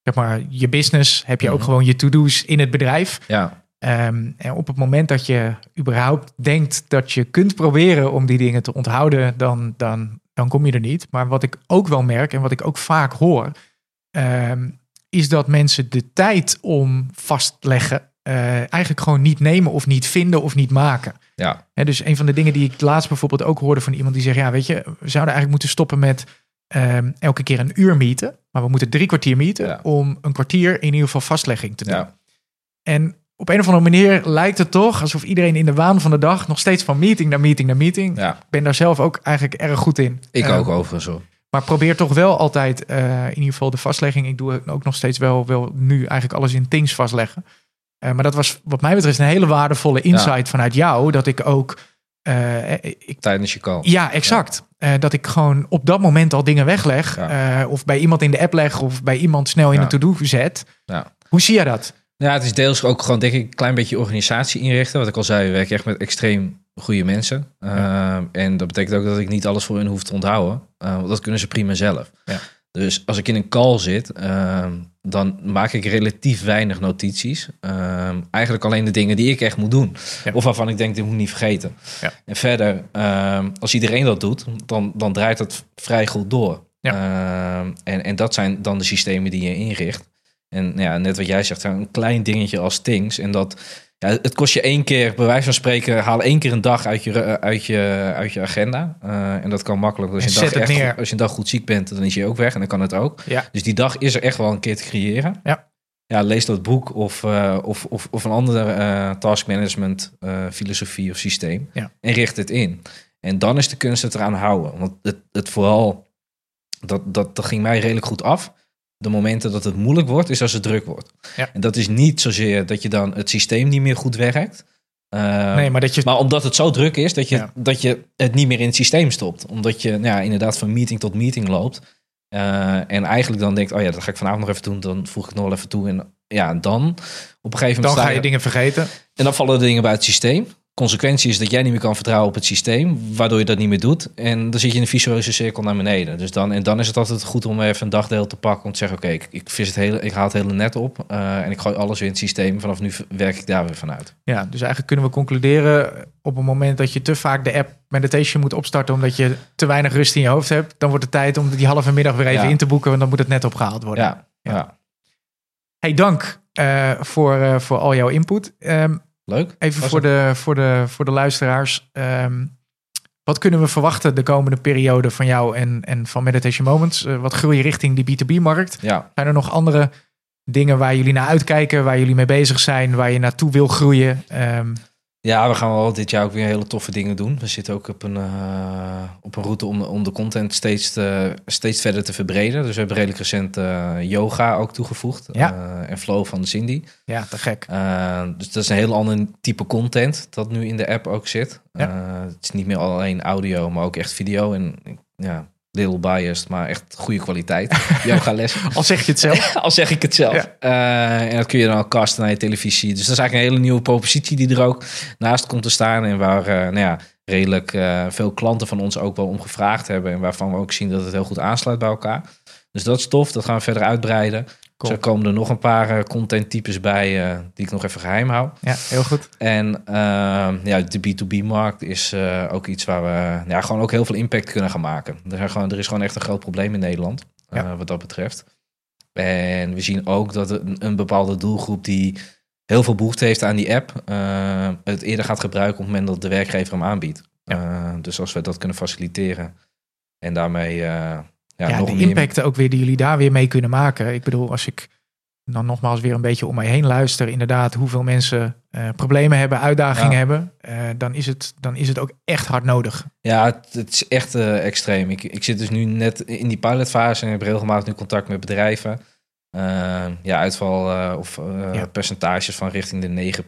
zeg maar, je business heb je ook Mhm. gewoon je to-do's in het bedrijf. Ja, Ehm, en op het moment dat je überhaupt denkt dat je kunt proberen om die dingen te onthouden, dan, dan, dan kom je er niet. Maar wat ik ook wel merk en wat ik ook vaak hoor, ehm, is dat mensen de tijd om vastleggen eh, eigenlijk gewoon niet nemen of niet vinden of niet maken. Ja, dus een van de dingen die ik laatst bijvoorbeeld ook hoorde van iemand die zegt: Ja, weet je, we zouden eigenlijk moeten stoppen met ehm, elke keer een uur meten. Maar we moeten drie kwartier meten Ja. om een kwartier in ieder geval vastlegging te doen. ja, En op een of andere manier lijkt het toch alsof iedereen in de waan van de dag nog steeds van meeting naar meeting naar meeting. ja. Ik ben daar zelf ook eigenlijk erg goed in. Ik Eh, ook overigens hoor. Maar probeer toch wel altijd, eh, in ieder geval de vastlegging. Ik doe ook nog steeds wel, wel nu eigenlijk alles in things vastleggen. Eh, maar dat was wat mij betreft een hele waardevolle insight vanuit jou. Dat ik ook, eh, ik, Tijdens je call. ja exact. Eh, dat ik gewoon op dat moment al dingen wegleg. Ja. eh, of bij iemand in de app leg. Of bij iemand snel in de to-do zet. Ja. Hoe zie jij dat? Ja, het is deels ook gewoon, denk ik, een klein beetje organisatie inrichten. Wat ik al zei, we werken echt met extreem goede mensen. Ehm, en dat betekent ook dat ik niet alles voor hun hoef te onthouden. Eh, want dat kunnen ze prima zelf. Dus als ik in een call zit, ehm, dan maak ik relatief weinig notities. Ehm, eigenlijk alleen de dingen die ik echt moet doen. Ja. Of waarvan ik denk, dit moet ik niet vergeten. Ja. En verder, ehm, als iedereen dat doet, dan, dan draait het vrij goed door. En, en dat zijn dan de systemen die je inricht. En ja, net wat jij zegt, een klein dingetje als Things. En dat, ja, het kost je één keer, bij wijze van spreken, haal één keer een dag uit je, uit je, uit je agenda. Eh, en dat kan makkelijk. Als je, En een dag echt als je een dag goed ziek bent, dan is je ook weg en dan kan het ook. Ja. Dus die dag is er echt wel een keer te creëren. Ja. Ja, lees dat boek of, eh, of, of, of een andere task management eh, filosofie of systeem. Ja. En richt het in. En dan is de kunst het eraan houden. Want het, het vooral, dat, dat, dat ging mij redelijk goed af. De momenten dat het moeilijk wordt, is als het druk wordt. Ja. En dat is niet zozeer dat je dan het systeem niet meer goed werkt. Eh, Nee, maar dat je maar omdat het zo druk is dat je, Ja. dat je het niet meer in het systeem stopt. Omdat je nou ja, inderdaad van meeting tot meeting loopt. Eh, en eigenlijk dan denkt, oh ja, dat ga ik vanavond nog even doen. Dan voeg ik het nog wel even toe. En ja, dan op een gegeven moment dan ga je dingen vergeten. en dan vallen de dingen bij het systeem. Consequentie is dat jij niet meer kan vertrouwen op het systeem, waardoor je dat niet meer doet. En dan zit je in een vicieuze cirkel naar beneden. Dus dan, en dan is het altijd goed om even een dagdeel te pakken om te zeggen: Oké, ik, ik, vis het hele, ik haal het hele net op eh, en ik gooi alles weer in het systeem. Vanaf nu werk ik daar weer vanuit. Ja, dus eigenlijk kunnen we concluderen op het moment dat je te vaak de app meditation moet opstarten omdat je te weinig rust in je hoofd hebt, dan wordt het tijd om die halve middag weer even Ja. in te boeken, want dan moet het net opgehaald worden. Ja, Ja. ja. Hey, dank eh, voor, eh, voor al jouw input. Ehm, leuk. even voor de, voor, de, voor de luisteraars. Ehm, wat kunnen we verwachten de komende periode van jou en, en van Meditation Moments? Eh, wat groei je richting die B2B-markt? Ja, Zijn er nog andere dingen waar jullie naar uitkijken, waar jullie mee bezig zijn, waar je naartoe wil groeien? Ehm, Ja, we gaan wel dit jaar ook weer hele toffe dingen doen. We zitten ook op een, eh, op een route om, om de content steeds, te- steeds verder te verbreden. Dus we hebben redelijk recent eh, yoga ook toegevoegd. Ja. Eh, en flow van Cindy. ja, te gek. Dus dat is een heel ander type content dat nu in de app ook zit. Ja. Het is niet meer alleen audio, maar ook echt video. En ja, little biased, maar echt goede kwaliteit. *laughs* Yoga les. Al zeg je het zelf. *laughs* Al zeg ik het zelf. Ja. Eh, en dat kun je dan ook casten naar je televisie. Dus dat is eigenlijk een hele nieuwe propositie die er ook naast komt te staan. En waar, eh, nou ja, redelijk eh, veel klanten van ons ook wel om gevraagd hebben. En waarvan we ook zien dat het heel goed aansluit bij elkaar. Dus dat is tof. Dat gaan we verder uitbreiden. Cool. Zo komen er nog een paar uh, contenttypes bij uh, die ik nog even geheim hou. Ja, heel goed. En uh, ja, de B2B-markt is ook iets waar we ja, gewoon ook heel veel impact kunnen gaan maken. Er, zijn gewoon, er is gewoon echt een groot probleem in Nederland ja. wat dat betreft. En we zien ook dat een, een, bepaalde doelgroep die heel veel behoefte heeft aan die app, het eerder gaat gebruiken op het moment dat de werkgever hem aanbiedt. Ja. dus als we dat kunnen faciliteren en daarmee ja, ja, de impacten ook weer die jullie daar weer mee kunnen maken. Ik bedoel, als ik dan nogmaals weer een beetje om mij heen luister, inderdaad, hoeveel mensen uh, problemen hebben, uitdagingen ja. hebben, uh, dan, is het, dan is het ook echt hard nodig. Ja, het, het is echt uh, extreem. Ik, ik zit dus nu net in die pilotfase en heb regelmatig nu contact met bedrijven. ja, uitval of ja. percentages van richting de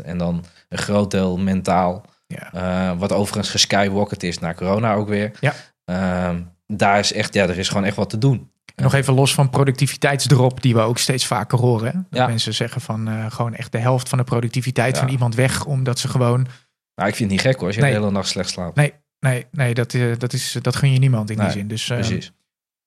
9% en dan een groot deel mentaal. Ja. wat overigens geskywalkerd is naar corona ook weer. Ja. Ehm, daar is echt, ja, er is gewoon echt wat te doen. Nog even los van productiviteitsdrop, die we ook steeds vaker horen. Hè? Dat Ja. mensen zeggen van uh, gewoon echt de helft van de productiviteit Ja. van iemand weg, omdat ze gewoon. Nou, ik vind het niet gek hoor, als je Nee. de hele nacht slecht slaapt. Nee, nee, nee, dat, eh, dat, is, dat gun je niemand in Nee, die zin. Dus eh, Precies.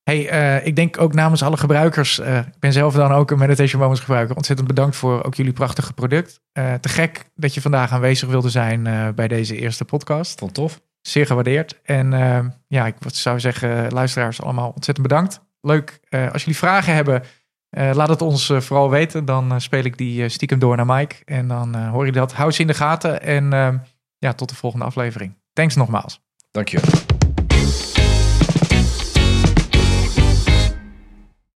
hey, eh, ik denk ook namens alle gebruikers, eh, ik ben zelf dan ook een Meditation Moments gebruiker, ontzettend bedankt voor ook jullie prachtige product. Eh, te gek dat je vandaag aanwezig wilde zijn eh, bij deze eerste podcast. Vond tof. Zeer gewaardeerd. En eh, ja, ik zou zeggen, luisteraars allemaal ontzettend bedankt. Leuk. Eh, als jullie vragen hebben, eh, laat het ons eh, vooral weten. Dan speel ik die stiekem door naar Mike. En dan hoor je dat. Hou ze in de gaten. En eh, ja, tot de volgende aflevering. Thanks nogmaals. Dank je.